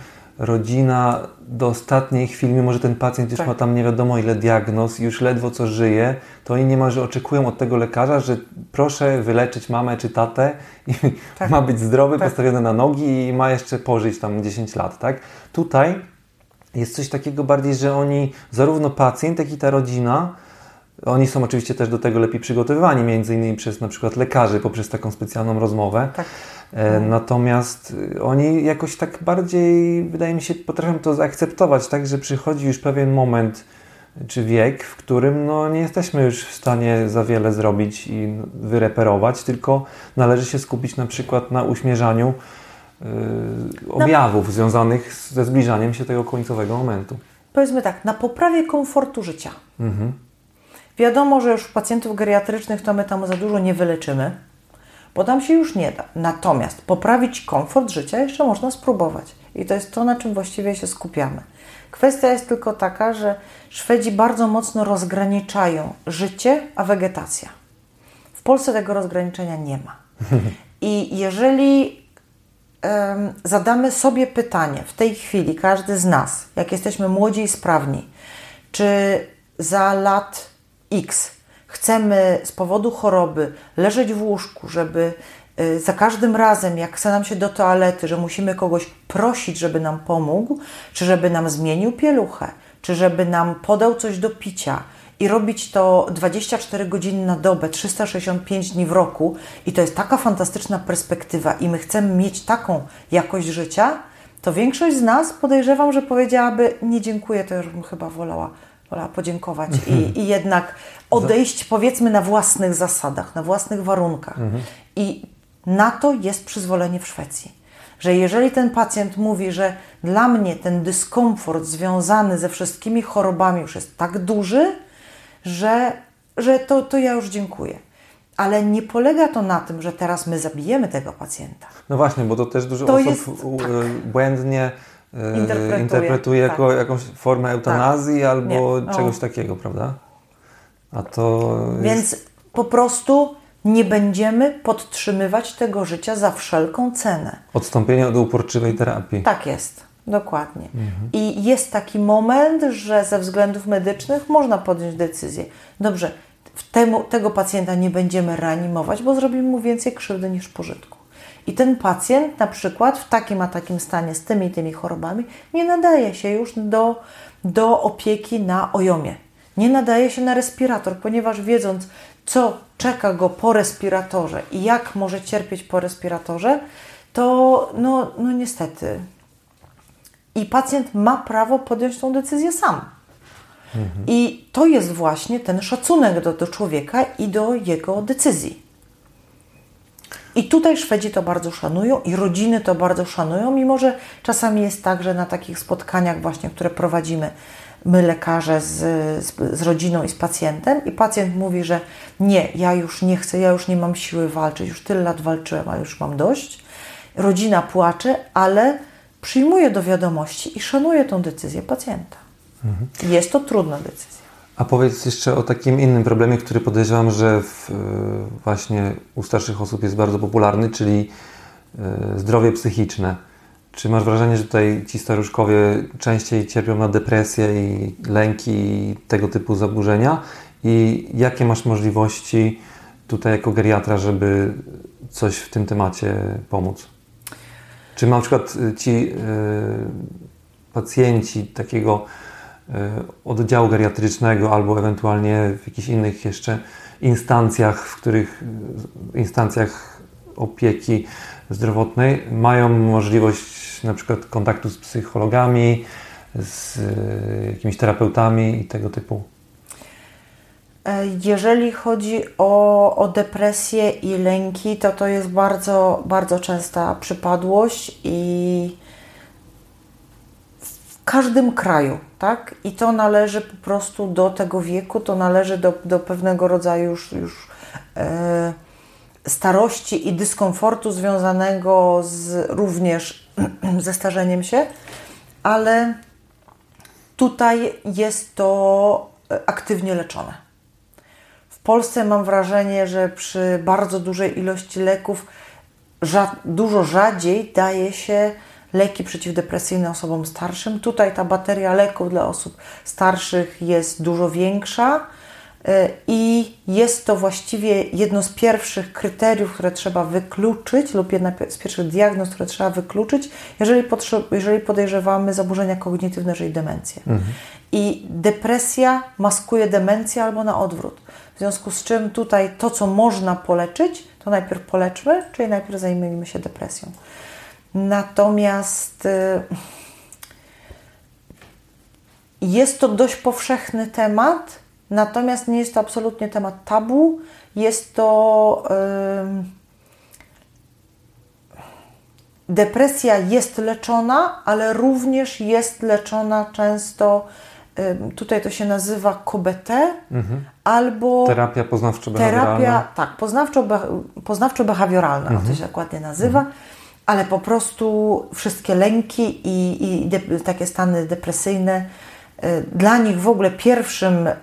rodzina do ostatniej chwili, mimo że ten pacjent już Tak. ma tam nie wiadomo ile diagnoz, już ledwo co żyje, to oni niemalże oczekują od tego lekarza, że proszę wyleczyć mamę czy tatę i Tak. ma być zdrowy, Tak. postawiony na nogi i ma jeszcze pożyć tam 10 lat, tak? Tutaj jest coś takiego bardziej, że oni, zarówno pacjent, jak i ta rodzina, oni są oczywiście też do tego lepiej przygotowywani, między innymi przez na przykład lekarzy, poprzez taką specjalną rozmowę. Tak. E, Natomiast y, oni jakoś tak bardziej, wydaje mi się, potrafią to zaakceptować, tak, że przychodzi już pewien moment czy wiek, w którym no, nie jesteśmy już w stanie za wiele zrobić i wyreperować, tylko należy się skupić na przykład na uśmierzaniu y, objawów związanych z- ze zbliżaniem się tego końcowego momentu. Powiedzmy tak, na poprawie komfortu życia. Wiadomo, że już pacjentów geriatrycznych to my tam za dużo nie wyleczymy, bo tam się już nie da. Natomiast poprawić komfort życia jeszcze można spróbować. I to jest to, na czym właściwie się skupiamy. Kwestia jest tylko taka, że Szwedzi bardzo mocno rozgraniczają życie a wegetacja. W Polsce tego rozgraniczenia nie ma. I jeżeli em, zadamy sobie pytanie w tej chwili, każdy z nas, jak jesteśmy młodzi i sprawni, czy za lat X chcemy z powodu choroby leżeć w łóżku, żeby y, za każdym razem, jak chce nam się do toalety, że musimy kogoś prosić, żeby nam pomógł, czy żeby nam zmienił pieluchę, czy żeby nam podał coś do picia, i robić to 24 godziny na dobę, 365 dni w roku, i to jest taka fantastyczna perspektywa, i my chcemy mieć taką jakość życia, to większość z nas podejrzewam, że powiedziałaby: Nie dziękuję, to już bym chyba wolała, podziękować i, i jednak odejść, powiedzmy, na własnych zasadach, na własnych warunkach. I na to jest przyzwolenie w Szwecji że jeżeli ten pacjent mówi, że dla mnie ten dyskomfort związany ze wszystkimi chorobami już jest tak duży, że, że to, to ja już dziękuję. Ale nie polega to na tym, że teraz my zabijemy tego pacjenta. No właśnie, bo to też dużo To osób jest- tak. e, błędnie e, Interpretuje, interpretuje, jako tak. jakąś formę eutanazji albo Nie, no. czegoś takiego, prawda? A to jest... Więc po prostu nie będziemy podtrzymywać tego życia za wszelką cenę. odstąpienie od uporczywej terapii. Tak jest, dokładnie. I jest taki moment, że ze względów medycznych można podjąć decyzję. Dobrze, temu, tego pacjenta nie będziemy reanimować, bo zrobimy mu więcej krzywdy niż pożytku. I ten pacjent na przykład w takim a takim stanie z tymi i tymi chorobami nie nadaje się już do, do opieki na ojomie. Nie nadaje się na respirator, ponieważ wiedząc, co czeka go po respiratorze i jak może cierpieć po respiratorze, to no, no niestety. I pacjent ma prawo podjąć tą decyzję sam. I to jest właśnie ten szacunek do, do człowieka i do jego decyzji. I tutaj Szwedzi to bardzo szanują i rodziny to bardzo szanują, mimo że czasami jest tak, że na takich spotkaniach właśnie, które prowadzimy my lekarze z, z, z rodziną i z pacjentem i pacjent mówi, że nie, ja już nie chcę, ja już nie mam siły walczyć, już tyle lat walczyłem, a już mam dość. Rodzina płacze, ale przyjmuje do wiadomości i szanuje tą decyzję pacjenta. Jest to trudna decyzja. A powiedz jeszcze o takim innym problemie, który podejrzewam, że w, e, właśnie u starszych osób jest bardzo popularny, czyli e, zdrowie psychiczne. Czy masz wrażenie, że tutaj ci staruszkowie częściej cierpią na depresję i lęki i tego typu zaburzenia? I jakie masz możliwości tutaj jako geriatra, żeby coś w tym temacie pomóc? Czy na przykład y, ci y, pacjenci takiego y, oddziału geriatrycznego albo ewentualnie w jakichś innych jeszcze instancjach, w których instancjach opieki zdrowotnej mają możliwość na przykład kontaktu z psychologami, z jakimiś terapeutami i tego typu? E, jeżeli chodzi o, o depresję i lęki, to to jest bardzo, bardzo częsta przypadłość i w każdym kraju, tak? I to należy po prostu do tego wieku, to należy do, do pewnego rodzaju już, już e, starości i dyskomfortu związanego z, również ze starzeniem się, ale tutaj jest to aktywnie leczone. W Polsce mam wrażenie, że przy bardzo dużej ilości leków dużo rzadziej daje się leki przeciwdepresyjne osobom starszym. Tutaj ta bateria leków dla osób starszych jest dużo większa i jest to właściwie jedno z pierwszych kryteriów, które trzeba wykluczyć, lub jedna z pierwszych diagnoz, które trzeba wykluczyć, jeżeli, jeżeli podejrzewamy zaburzenia kognitywne, czyli demencję. Mhm. I depresja maskuje demencję albo na odwrót. W związku z czym tutaj to, co można poleczyć, to najpierw poleczmy, czyli najpierw zajmijmy się depresją. Natomiast y, jest to dość powszechny temat, natomiast nie jest to absolutnie temat tabu. Jest to. Depresja jest leczona, ale również jest leczona często tutaj to się nazywa KBT mhm. albo terapia poznawczo-behawioralna. Terapia, tak, poznawczo, poznawczo-behawioralna, mhm. to się dokładnie nazywa, mhm. ale po prostu wszystkie lęki i, i de, takie stany depresyjne, dla nich w ogóle pierwszym y,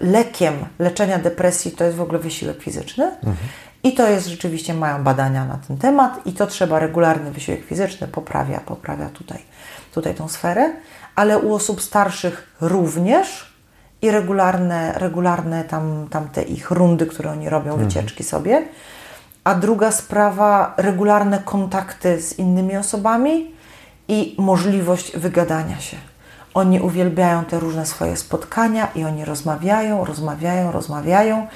lekiem leczenia depresji to jest w ogóle wysiłek fizyczny. Mhm. I to jest rzeczywiście, mają badania na ten temat i to trzeba regularny wysiłek fizyczny poprawia, poprawia tutaj, tutaj tą sferę ale u osób starszych również i regularne, regularne tam, tam te ich rundy, które oni robią, mhm. wycieczki sobie. A druga sprawa, regularne kontakty z innymi osobami i możliwość wygadania się. Oni uwielbiają te różne swoje spotkania i oni rozmawiają, rozmawiają, rozmawiają.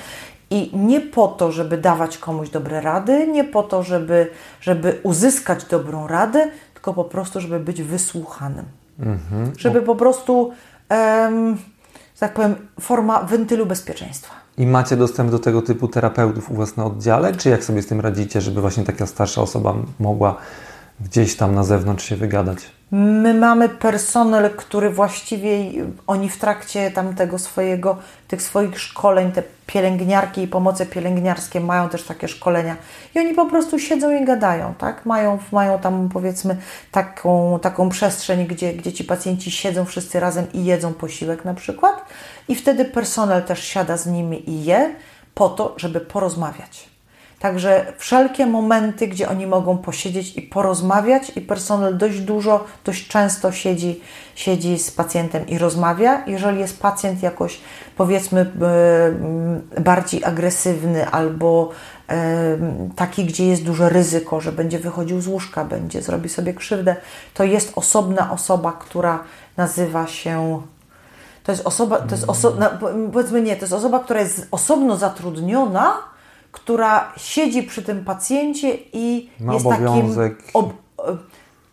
I nie po to, żeby dawać komuś dobre rady, nie po to, żeby, żeby uzyskać dobrą radę, tylko po prostu, żeby być wysłuchanym. Mhm. Żeby po prostu, um, tak powiem, forma wentylu bezpieczeństwa. I macie dostęp do tego typu terapeutów u Was na oddziale? Czy jak sobie z tym radzicie, żeby właśnie taka starsza osoba mogła gdzieś tam na zewnątrz się wygadać? My mamy personel, który właściwie oni w trakcie tamtego swojego, tych swoich szkoleń, te pielęgniarki i pomoce pielęgniarskie mają też takie szkolenia i oni po prostu siedzą i gadają, tak? Mają, mają tam powiedzmy taką, taką przestrzeń, gdzie, gdzie ci pacjenci siedzą wszyscy razem i jedzą posiłek na przykład i wtedy personel też siada z nimi i je po to, żeby porozmawiać. Także wszelkie momenty, gdzie oni mogą posiedzieć i porozmawiać, i personel dość dużo, dość często siedzi, siedzi z pacjentem i rozmawia. Jeżeli jest pacjent jakoś, powiedzmy, e, bardziej agresywny albo e, taki, gdzie jest duże ryzyko, że będzie wychodził z łóżka, będzie zrobi sobie krzywdę, to jest osobna osoba, która nazywa się to jest osoba, to jest osoba, powiedzmy nie, to jest osoba, która jest osobno zatrudniona, która siedzi przy tym pacjencie i Ma jest obowiązek takim ob,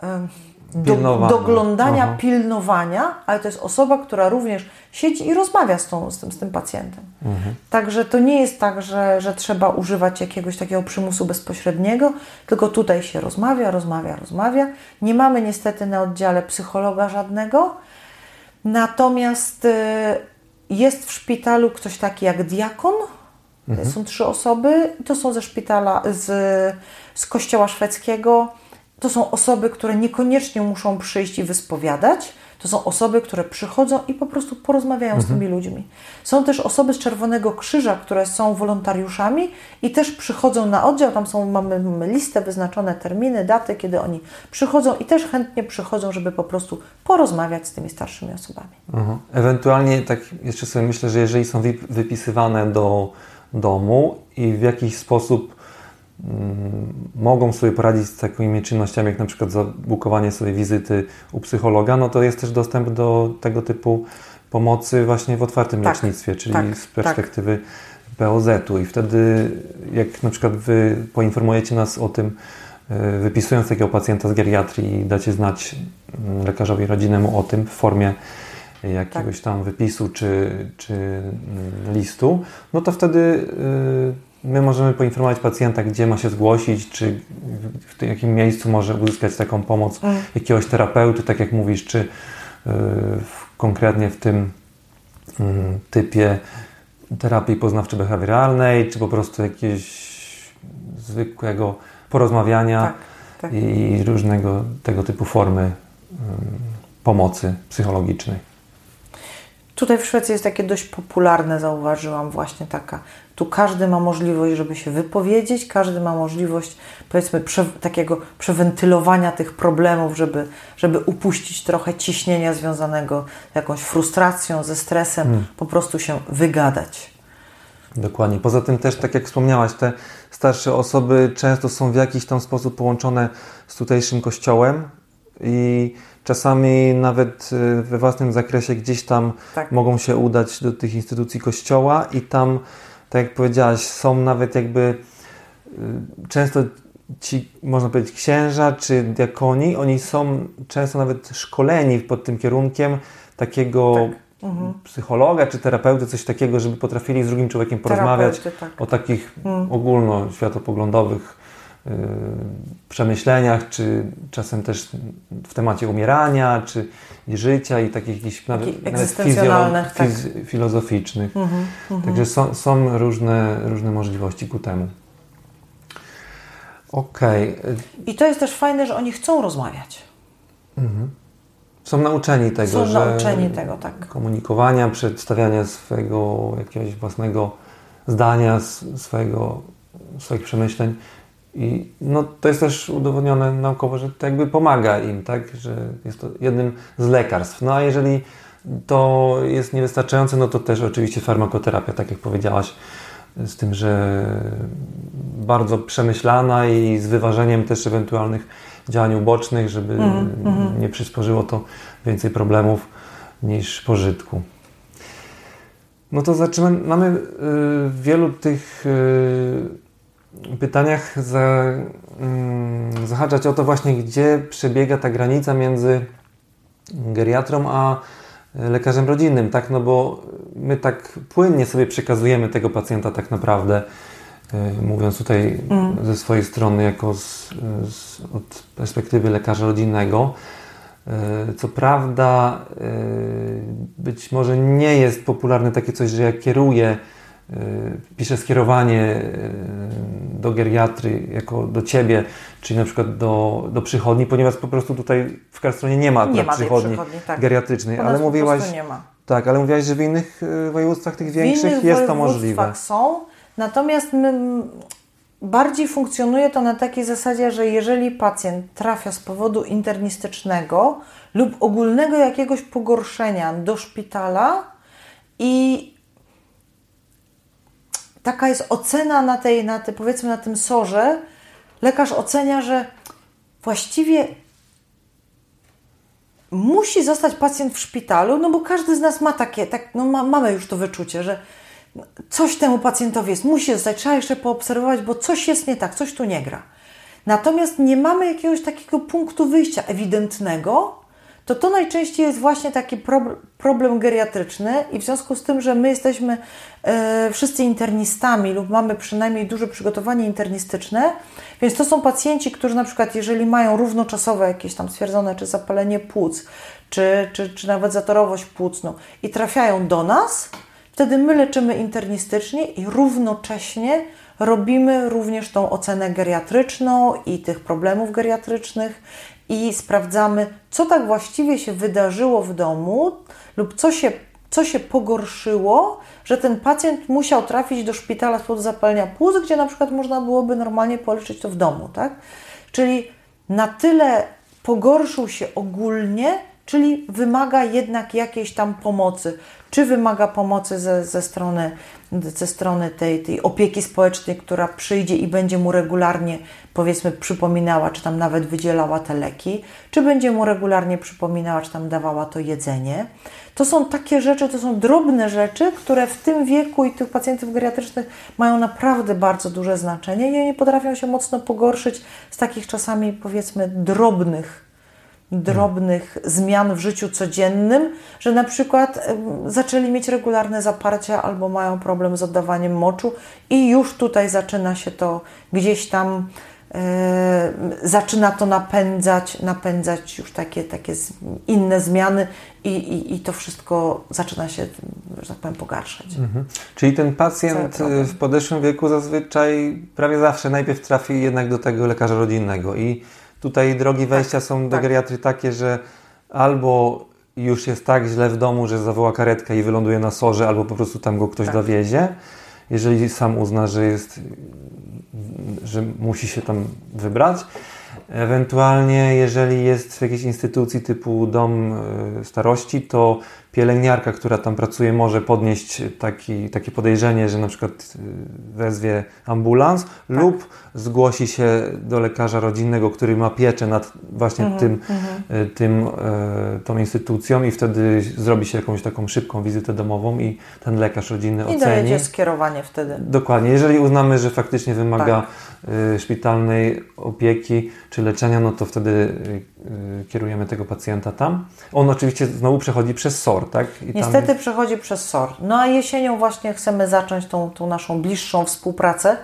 e, do, doglądania, Aha. pilnowania, ale to jest osoba, która również siedzi i rozmawia z, tą, z, tym, z tym pacjentem. Mhm. Także to nie jest tak, że, że trzeba używać jakiegoś takiego przymusu bezpośredniego, tylko tutaj się rozmawia, rozmawia, rozmawia. Nie mamy niestety na oddziale psychologa żadnego, natomiast y, jest w szpitalu ktoś taki jak diakon, Mhm. Są trzy osoby, to są ze szpitala, z, z kościoła szwedzkiego. To są osoby, które niekoniecznie muszą przyjść i wyspowiadać. To są osoby, które przychodzą i po prostu porozmawiają Mhm. z tymi ludźmi. Są też osoby z Czerwonego Krzyża, które są wolontariuszami i też przychodzą na oddział. Tam są, mamy, listę, wyznaczone terminy, daty, kiedy oni przychodzą i też chętnie przychodzą, żeby po prostu porozmawiać z tymi starszymi osobami. Mhm. Ewentualnie tak jeszcze sobie myślę, że jeżeli są wypisywane do domu i w jakiś sposób mm, mogą sobie poradzić z takimi czynnościami, jak na przykład zabukowanie sobie wizyty u psychologa, no to jest też dostęp do tego typu pomocy właśnie w otwartym Tak, lecznictwie, czyli tak, z perspektywy POZ-u. I wtedy, jak na przykład Wy poinformujecie nas o tym, y, wypisując takiego pacjenta z geriatrii i dacie znać mm, lekarzowi rodzinnemu o tym w formie jakiegoś Tak. tam wypisu czy, czy mm, listu, no to wtedy y, my możemy poinformować pacjenta, gdzie ma się zgłosić, czy w, jakim miejscu może uzyskać taką pomoc Mm. jakiegoś terapeuty, tak jak mówisz, czy y, w, konkretnie w tym mm, typie terapii poznawczo-behawioralnej, czy po prostu jakiegoś zwykłego porozmawiania Tak, tak. i różnego tego typu formy ym, pomocy psychologicznej. Tutaj w Szwecji jest takie dość popularne, zauważyłam, właśnie taka. Tu każdy ma możliwość, żeby się wypowiedzieć, każdy ma możliwość, powiedzmy, prze, takiego przewentylowania tych problemów, żeby, żeby upuścić trochę ciśnienia związanego z jakąś frustracją, ze stresem, po prostu się wygadać. Dokładnie. Poza tym też, tak jak wspomniałaś, te starsze osoby często są w jakiś tam sposób połączone z tutejszym kościołem i czasami nawet y, we własnym zakresie gdzieś tam Tak. mogą się udać do tych instytucji kościoła i tam, tak jak powiedziałaś, są nawet jakby y, często ci, można powiedzieć, księża czy diakoni, oni są często nawet szkoleni pod tym kierunkiem takiego Mhm. psychologa czy terapeuty, coś takiego, żeby potrafili z drugim człowiekiem porozmawiać tak. o takich Mm. ogólnoświatopoglądowych przemyśleniach, czy czasem też w temacie umierania, czy życia i takich jakichś nawet, nawet fizjolo- tak. filozoficznych. Mhm, Także są, są różne, różne możliwości ku temu. Okej. y, I to jest też fajne, że oni chcą rozmawiać. Są nauczeni tego, Są że nauczeni tego, tak. komunikowania, przedstawiania swojego jakiegoś własnego zdania, swojego, swoich przemyśleń. I no, to jest też udowodnione naukowo, że to jakby pomaga im, tak? Że jest to jednym z lekarstw. No a jeżeli to jest niewystarczające, no to też oczywiście farmakoterapia, tak jak powiedziałaś, z tym, że bardzo przemyślana i z wyważeniem też ewentualnych działań ubocznych, żeby nie przysporzyło to więcej problemów niż pożytku. No to zaczynamy. Mamy y, wielu tych y, pytaniach za, mm, zahaczać o to właśnie, gdzie przebiega ta granica między geriatrą a lekarzem rodzinnym, tak? No bo my tak płynnie sobie przekazujemy tego pacjenta tak naprawdę, y, mówiąc tutaj ze swojej strony jako z, z, od perspektywy lekarza rodzinnego. Y, Co prawda, y, być może nie jest popularne takie coś, że ja kieruję, piszę skierowanie y, do geriatry jako do Ciebie, czyli na przykład do, do przychodni, ponieważ po prostu tutaj w Karstronie nie ma, Nie ma przychodni, przychodni, tak. geriatrycznej, ale mówiłaś, prostu nie ma. tak, ale mówiłaś, że w innych y, województwach tych większych jest to możliwe. są, natomiast my, bardziej funkcjonuje to na takiej zasadzie, że jeżeli pacjent trafia z powodu internistycznego lub ogólnego jakiegoś pogorszenia do szpitala i taka jest ocena na tej, na tej, powiedzmy na tym sorze, lekarz ocenia, że właściwie musi zostać pacjent w szpitalu, no bo każdy z nas ma takie, tak, no ma, mamy już to wyczucie, że coś temu pacjentowi jest, musi zostać, trzeba jeszcze poobserwować, bo coś jest nie tak, coś tu nie gra. Natomiast nie mamy jakiegoś takiego punktu wyjścia ewidentnego, to to najczęściej jest właśnie taki prob- problem geriatryczny i w związku z tym, że my jesteśmy e, wszyscy internistami lub mamy przynajmniej duże przygotowanie internistyczne, więc to są pacjenci, którzy na przykład jeżeli mają równoczasowe jakieś tam stwierdzone czy zapalenie płuc, czy, czy, czy nawet zatorowość płucną i trafiają do nas, wtedy my leczymy internistycznie i równocześnie robimy również tą ocenę geriatryczną i tych problemów geriatrycznych i sprawdzamy, co tak właściwie się wydarzyło w domu lub co się, co się pogorszyło, że ten pacjent musiał trafić do szpitala z powodu zapalenia płuc, gdzie na przykład można byłoby normalnie poleczyć to w domu, tak? Czyli na tyle pogorszył się ogólnie, czyli wymaga jednak jakiejś tam pomocy. Czy wymaga pomocy ze, ze strony, ze strony tej, tej opieki społecznej, która przyjdzie i będzie mu regularnie, powiedzmy, przypominała, czy tam nawet wydzielała te leki, czy będzie mu regularnie przypominała, czy tam dawała to jedzenie. To są takie rzeczy, to są drobne rzeczy, które w tym wieku i tych pacjentów geriatrycznych mają naprawdę bardzo duże znaczenie i oni potrafią się mocno pogorszyć z takich czasami, powiedzmy, drobnych drobnych zmian w życiu codziennym, że na przykład zaczęli mieć regularne zaparcia albo mają problem z oddawaniem moczu i już tutaj zaczyna się to gdzieś tam e, zaczyna to napędzać, napędzać już takie, takie inne zmiany i, i, i to wszystko zaczyna się, że tak powiem, pogarszać. Mhm. Czyli ten pacjent w podeszłym wieku zazwyczaj prawie zawsze najpierw trafi jednak do tego lekarza rodzinnego i Tutaj drogi wejścia tak, są do tak. geriatry takie, że albo już jest tak źle w domu, że zawoła karetkę i wyląduje na sorze, albo po prostu tam go ktoś tak. dowiezie. Jeżeli sam uzna, że jest, że musi się tam wybrać. Ewentualnie, jeżeli jest w jakiejś instytucji typu dom e, starości, to pielęgniarka, która tam pracuje, może podnieść taki, takie podejrzenie, że na przykład y, wezwie ambulans tak. lub zgłosi się do lekarza rodzinnego, który ma pieczę nad właśnie mhm, tym, mhm. Y, tym, y, tą instytucją i wtedy zrobi się jakąś taką szybką wizytę domową i ten lekarz rodzinny I oceni. I skierowanie wtedy. Dokładnie. Jeżeli uznamy, że faktycznie wymaga tak. szpitalnej opieki czy leczenia, no to wtedy kierujemy tego pacjenta tam. On oczywiście znowu przechodzi przez SOR, tak? I Niestety tam... przechodzi przez SOR. No a jesienią właśnie chcemy zacząć tą, tą naszą bliższą współpracę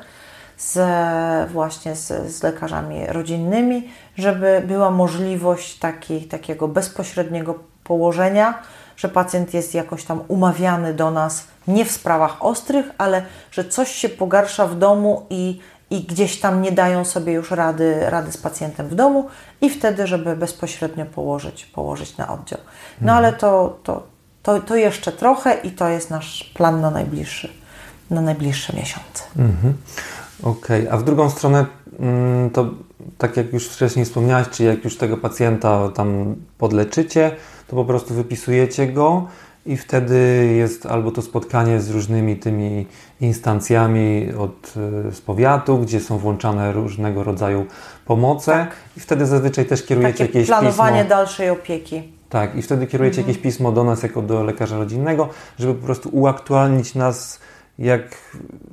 z, właśnie z, z lekarzami rodzinnymi, żeby była możliwość taki, takiego bezpośredniego położenia, że pacjent jest jakoś tam umawiany do nas nie w sprawach ostrych, ale że coś się pogarsza w domu i i gdzieś tam nie dają sobie już rady, rady z pacjentem w domu i wtedy, żeby bezpośrednio położyć, położyć na oddział. No mhm. ale to, to, to, to jeszcze trochę i to jest nasz plan na najbliższy, na najbliższe miesiące. Mhm. Okej, okay. a w drugą stronę mm, to tak jak już wcześniej wspomniałeś, czy jak już tego pacjenta tam podleczycie, to po prostu wypisujecie go i wtedy jest albo to spotkanie z różnymi tymi instancjami od, e, z powiatu, gdzie są włączane różnego rodzaju pomoce tak. i wtedy zazwyczaj też kierujecie Takie jakieś planowanie pismo. dalszej opieki. Tak, i wtedy kierujecie mhm. jakieś pismo do nas jako do lekarza rodzinnego, żeby po prostu uaktualnić nas jak,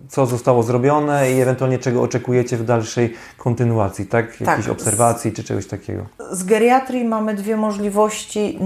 co zostało zrobione i ewentualnie czego oczekujecie w dalszej kontynuacji, tak? Jakiejś tak. obserwacji czy czegoś takiego. Z geriatrii mamy dwie możliwości.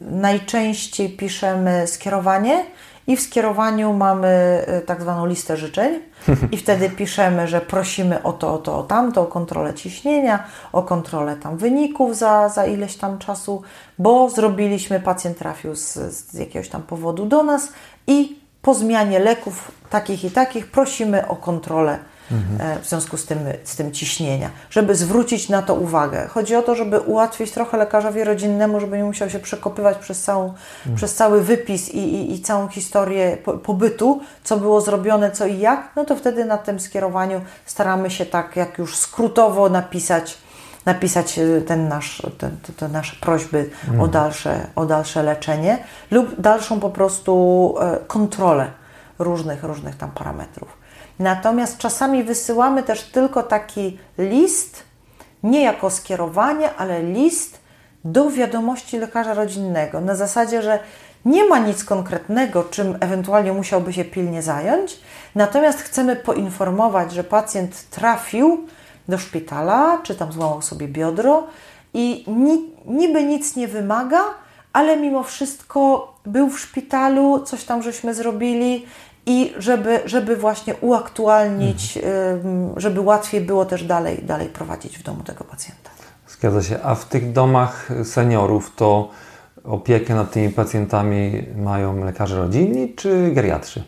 Najczęściej piszemy skierowanie i w skierowaniu mamy y, tak zwaną listę życzeń i wtedy piszemy, że prosimy o to, o to, o tamto, o kontrolę ciśnienia, o kontrolę tam wyników za, za ileś tam czasu, bo zrobiliśmy, pacjent trafił z, z jakiegoś tam powodu do nas i po zmianie leków takich i takich prosimy o kontrolę mhm. w związku z tym, z tym ciśnienia, żeby zwrócić na to uwagę. Chodzi o to, żeby ułatwić trochę lekarzowi rodzinnemu, żeby nie musiał się przekopywać przez, całą, mhm. przez cały wypis i, i, i całą historię pobytu, co było zrobione, co i jak, no to wtedy na tym skierowaniu staramy się tak jak już skrótowo napisać napisać e, ten nasz, te, te nasze prośby mm. o, dalsze, o dalsze leczenie lub dalszą po prostu e, kontrolę różnych, różnych tam parametrów. Natomiast czasami wysyłamy też tylko taki list, nie jako skierowanie, ale list do wiadomości lekarza rodzinnego. Na zasadzie, że nie ma nic konkretnego, czym ewentualnie musiałby się pilnie zająć, natomiast chcemy poinformować, że pacjent trafił do szpitala, czy tam złamał sobie biodro i ni, niby nic nie wymaga, ale mimo wszystko był w szpitalu, coś tam żeśmy zrobili i żeby, żeby właśnie uaktualnić, mhm. żeby łatwiej było też dalej, dalej prowadzić w domu tego pacjenta. Zgadza się. A w tych domach seniorów to opiekę nad tymi pacjentami mają lekarze rodzinni czy geriatrzy?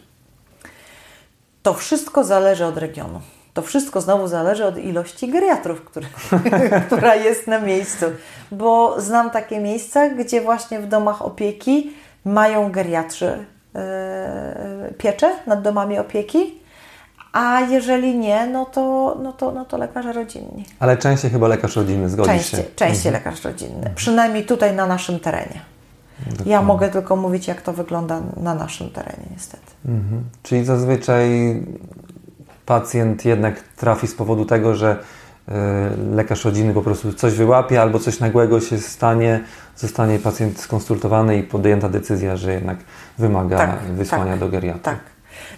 To wszystko zależy od regionu. To wszystko znowu zależy od ilości geriatrów, który, która jest na miejscu. Bo znam takie miejsca, gdzie właśnie w domach opieki mają geriatrzy yy, pieczę nad domami opieki, a jeżeli nie, no to, no to, no to lekarze rodzinni. Ale częściej chyba lekarz rodzinny, zgodzisz częściej, się? Częściej mhm. lekarz rodzinny, przynajmniej tutaj na naszym terenie. Dokładnie. Ja mogę tylko mówić, jak to wygląda na naszym terenie, niestety. Mhm. Czyli zazwyczaj pacjent jednak trafi z powodu tego, że y, lekarz rodzinny po prostu coś wyłapie albo coś nagłego się stanie, zostanie pacjent skonsultowany i podjęta decyzja, że jednak wymaga tak, wysłania tak, do geriatry. Tak.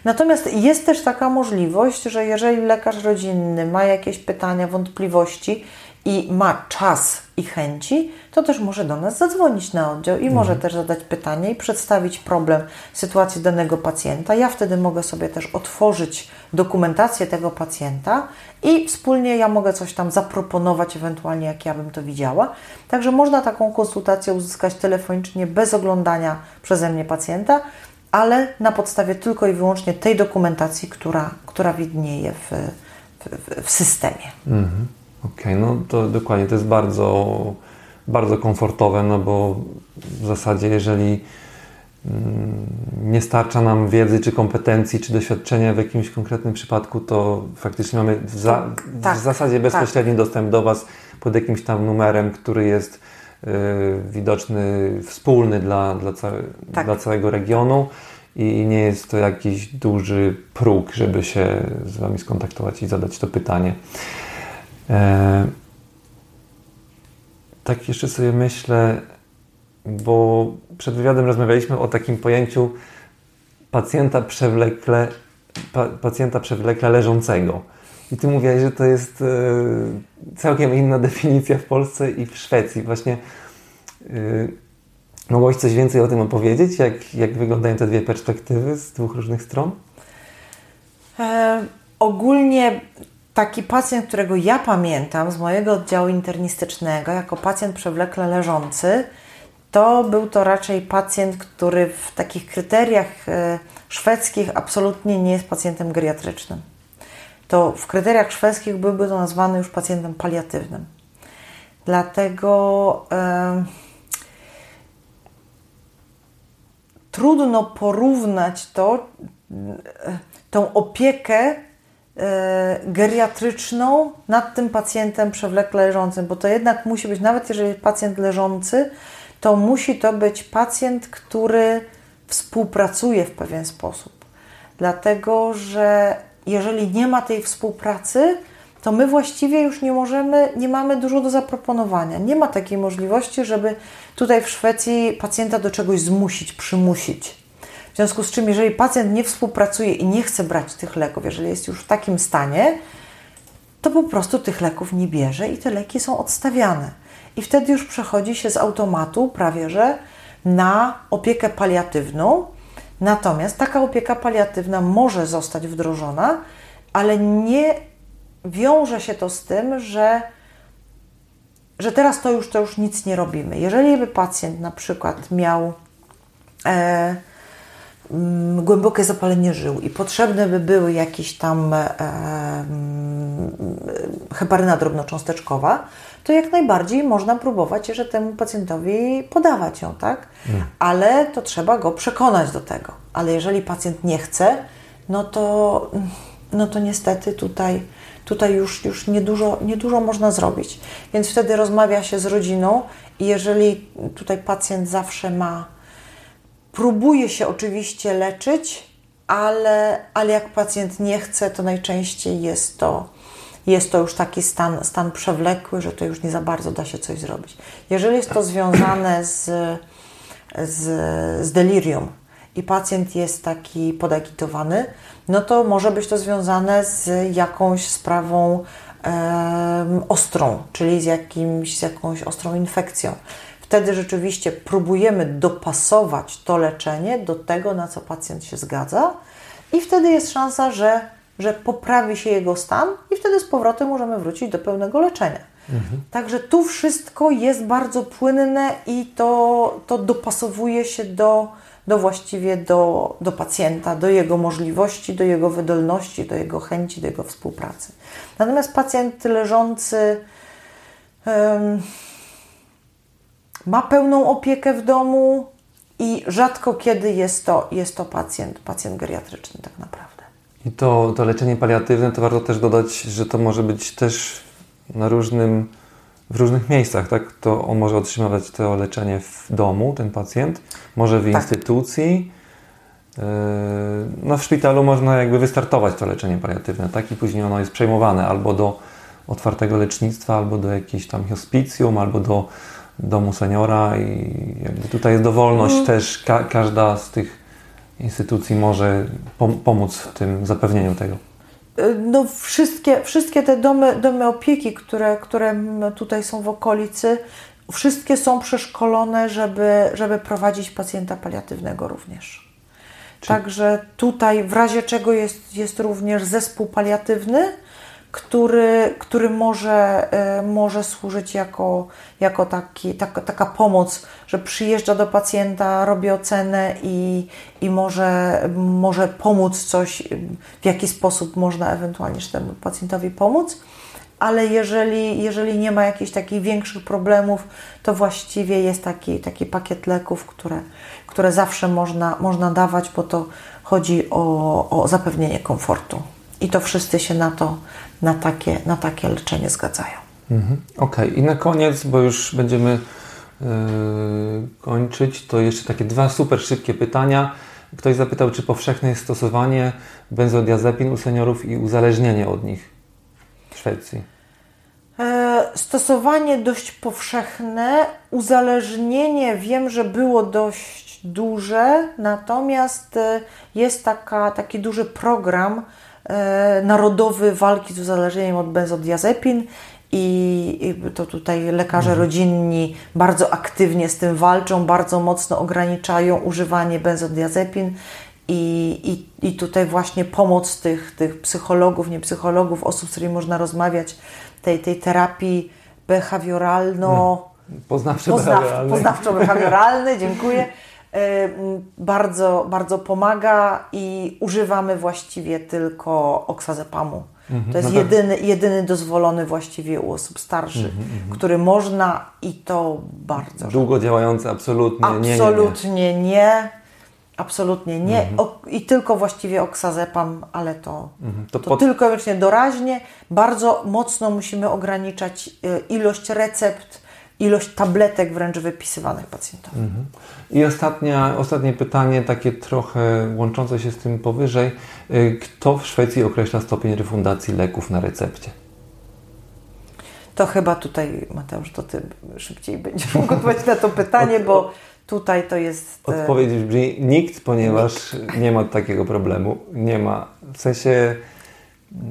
Natomiast jest też taka możliwość, że jeżeli lekarz rodzinny ma jakieś pytania, wątpliwości i ma czas i chęci, to też może do nas zadzwonić na oddział i mhm. może też zadać pytanie i przedstawić problem, sytuacji danego pacjenta. Ja wtedy mogę sobie też otworzyć dokumentację tego pacjenta i wspólnie ja mogę coś tam zaproponować, ewentualnie jak ja bym to widziała. Także można taką konsultację uzyskać telefonicznie bez oglądania przeze mnie pacjenta ale na podstawie tylko i wyłącznie tej dokumentacji, która, która widnieje w, w, w systemie. Mhm. Okej, okay, no to dokładnie, to jest bardzo, bardzo komfortowe, no bo w zasadzie jeżeli mm, nie starcza nam wiedzy, czy kompetencji, czy doświadczenia w jakimś konkretnym przypadku, to faktycznie mamy w, za, tak, w zasadzie tak. bezpośredni tak. dostęp do Was pod jakimś tam numerem, który jest Y, widoczny, wspólny dla, dla, tak. dla całego regionu i nie jest to jakiś duży próg, żeby się z Wami skontaktować i zadać to pytanie. E, tak jeszcze sobie myślę, bo przed wywiadem rozmawialiśmy o takim pojęciu pacjenta przewlekle, pa, pacjenta przewlekle leżącego. I ty mówiłaś, że to jest e, całkiem inna definicja w Polsce i w Szwecji. Właśnie yy, mogłaś coś więcej o tym opowiedzieć? Jak, jak wyglądają te dwie perspektywy z dwóch różnych stron? E, ogólnie taki pacjent, którego ja pamiętam z mojego oddziału internistycznego, jako pacjent przewlekle leżący, to był to raczej pacjent, który w takich kryteriach e, szwedzkich absolutnie nie jest pacjentem geriatrycznym to w kryteriach szwedzkich byłby to nazwany już pacjentem paliatywnym. Dlatego e, trudno porównać to, e, tą opiekę geriatryczną nad tym pacjentem przewlekle leżącym, bo to jednak musi być, nawet jeżeli pacjent leżący, to musi to być pacjent, który współpracuje w pewien sposób. Dlatego, że jeżeli nie ma tej współpracy, to my właściwie już nie możemy, nie mamy dużo do zaproponowania. Nie ma takiej możliwości, żeby tutaj w Szwecji pacjenta do czegoś zmusić, przymusić. W związku z czym, jeżeli pacjent nie współpracuje i nie chce brać tych leków, jeżeli jest już w takim stanie, to po prostu tych leków nie bierze i te leki są odstawiane. I wtedy już przechodzi się z automatu prawie że na opiekę paliatywną, Natomiast taka opieka paliatywna może zostać wdrożona, ale nie wiąże się to z tym, że, że teraz to już, to już nic nie robimy. Jeżeli by pacjent na przykład miał e, głębokie zapalenie żył i potrzebne by były jakieś tam e, mm, heparyna drobnocząsteczkowa, to jak najbardziej można próbować że temu pacjentowi podawać ją, tak? Mm. Ale to trzeba go przekonać do tego. Ale jeżeli pacjent nie chce, no to, no to niestety tutaj, tutaj już, już niedużo, niedużo można zrobić. Więc wtedy rozmawia się z rodziną i jeżeli tutaj pacjent zawsze ma, próbuje się oczywiście leczyć, ale, ale jak pacjent nie chce, to najczęściej jest to jest to już taki stan, stan przewlekły, że to już nie za bardzo da się coś zrobić. Jeżeli jest to związane z, z, z delirium i pacjent jest taki podagitowany, no to może być to związane z jakąś sprawą um, ostrą, czyli z, jakimś, z jakąś ostrą infekcją. Wtedy rzeczywiście próbujemy dopasować to leczenie do tego, na co pacjent się zgadza, i wtedy jest szansa, że że poprawi się jego stan i wtedy z powrotem możemy wrócić do pełnego leczenia. Mhm. Także tu wszystko jest bardzo płynne i to, to dopasowuje się do, do właściwie do, do pacjenta, do jego możliwości, do jego wydolności, do jego chęci, do jego współpracy. Natomiast pacjent leżący um, ma pełną opiekę w domu i rzadko kiedy jest to, jest to pacjent, pacjent geriatryczny tak naprawdę. I to, to leczenie paliatywne, to warto też dodać, że to może być też na różnym, w różnych miejscach, tak? To on może otrzymywać to leczenie w domu, ten pacjent, może w tak. instytucji. Yy, no w szpitalu można jakby wystartować to leczenie paliatywne, tak? I później ono jest przejmowane albo do otwartego lecznictwa, albo do jakiejś tam hospicjum, albo do domu seniora i jakby tutaj jest dowolność mm. też, ka każda z tych instytucji może pom pomóc w tym zapewnieniu tego. No, wszystkie, wszystkie te domy, domy opieki, które, które tutaj są w okolicy, wszystkie są przeszkolone, żeby, żeby prowadzić pacjenta paliatywnego również. Także tutaj w razie czego jest, jest również zespół paliatywny, który, który może, e, może służyć jako, jako taki, taka, taka pomoc, że przyjeżdża do pacjenta, robi ocenę i, i może, może pomóc coś, w jaki sposób można ewentualnie temu pacjentowi pomóc. Ale jeżeli, jeżeli nie ma jakichś takich większych problemów, to właściwie jest taki, taki pakiet leków, które, które zawsze można, można dawać, bo to chodzi o, o zapewnienie komfortu. I to wszyscy się na to, na takie, na takie leczenie zgadzają. Mhm. Okej, okay. i na koniec, bo już będziemy yy, kończyć, to jeszcze takie dwa super szybkie pytania. Ktoś zapytał, czy powszechne jest stosowanie benzodiazepin u seniorów i uzależnienie od nich w Szwecji? E, stosowanie dość powszechne, uzależnienie wiem, że było dość duże, natomiast e, jest taka, taki duży program narodowy walki z uzależnieniem od benzodiazepin i to tutaj lekarze mhm. rodzinni bardzo aktywnie z tym walczą, bardzo mocno ograniczają używanie benzodiazepin i, i, i tutaj właśnie pomoc tych, tych psychologów, nie psychologów, osób, z którymi można rozmawiać, tej, tej terapii behawioralno... Poznawczo-behawioralnej. Poznawczo-behawioralnej, dziękuję bardzo, bardzo pomaga i używamy właściwie tylko oksazepamu. Mhm, to jest no jedyny, jedyny dozwolony właściwie u osób starszych, mhm, mhm. który można i to bardzo. Długo działający, absolutnie, absolutnie nie. Absolutnie nie. nie. Absolutnie nie. O, I tylko właściwie oksazepam, ale to, to, to pod... tylko wyłącznie doraźnie. Bardzo mocno musimy ograniczać y, ilość recept ilość tabletek wręcz wypisywanych pacjentom. Mhm. I ostatnia, ostatnie pytanie, takie trochę łączące się z tym powyżej. Y, kto w Szwecji określa stopień refundacji leków na recepcie? To chyba tutaj, Mateusz, to Ty szybciej będziesz mógł odpowiedzieć na to pytanie, bo tutaj to jest... E, Odpowiedź brzmi nikt, ponieważ nikt. nie ma takiego problemu. Nie ma. W sensie...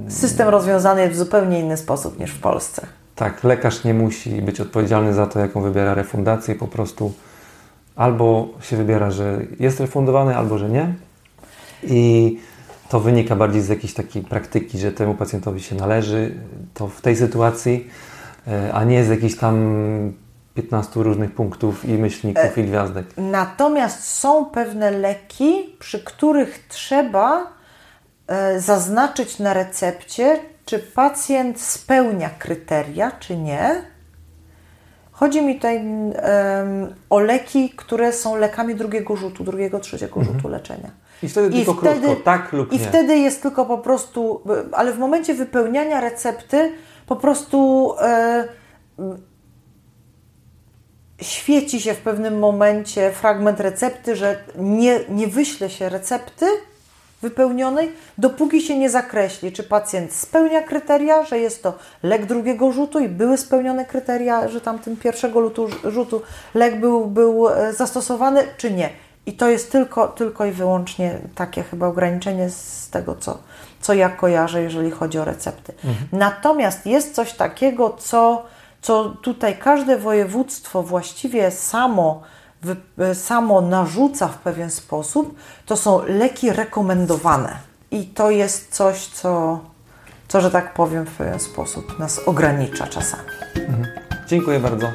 System rozwiązany jest w zupełnie inny sposób niż w Polsce. Tak, lekarz nie musi być odpowiedzialny za to, jaką wybiera refundację, po prostu albo się wybiera, że jest refundowany, albo że nie. I to wynika bardziej z jakiejś takiej praktyki, że temu pacjentowi się należy to w tej sytuacji, e, a nie z jakichś tam 15 różnych punktów i myślników i gwiazdek. Natomiast są pewne leki, przy których trzeba e, zaznaczyć na recepcie, czy pacjent spełnia kryteria, czy nie. Chodzi mi tutaj um, o leki, które są lekami drugiego rzutu, drugiego, trzeciego mhm. rzutu leczenia. I wtedy I tylko wtedy, krótko, tak lub I nie. wtedy jest tylko po prostu, ale w momencie wypełniania recepty po prostu e, świeci się w pewnym momencie fragment recepty, że nie, nie wyśle się recepty, wypełnionej, dopóki się nie zakreśli, czy pacjent spełnia kryteria, że jest to lek drugiego rzutu i były spełnione kryteria, że tamtym pierwszego rzutu, rzutu lek był, był e, zastosowany, czy nie. I to jest tylko, tylko i wyłącznie takie chyba ograniczenie z tego, co, co ja kojarzę, jeżeli chodzi o recepty. Mhm. Natomiast jest coś takiego, co, co tutaj każde województwo właściwie samo samo narzuca w pewien sposób, to są leki rekomendowane. I to jest coś, co, co, że tak powiem, w pewien sposób nas ogranicza czasami. Dziękuję bardzo.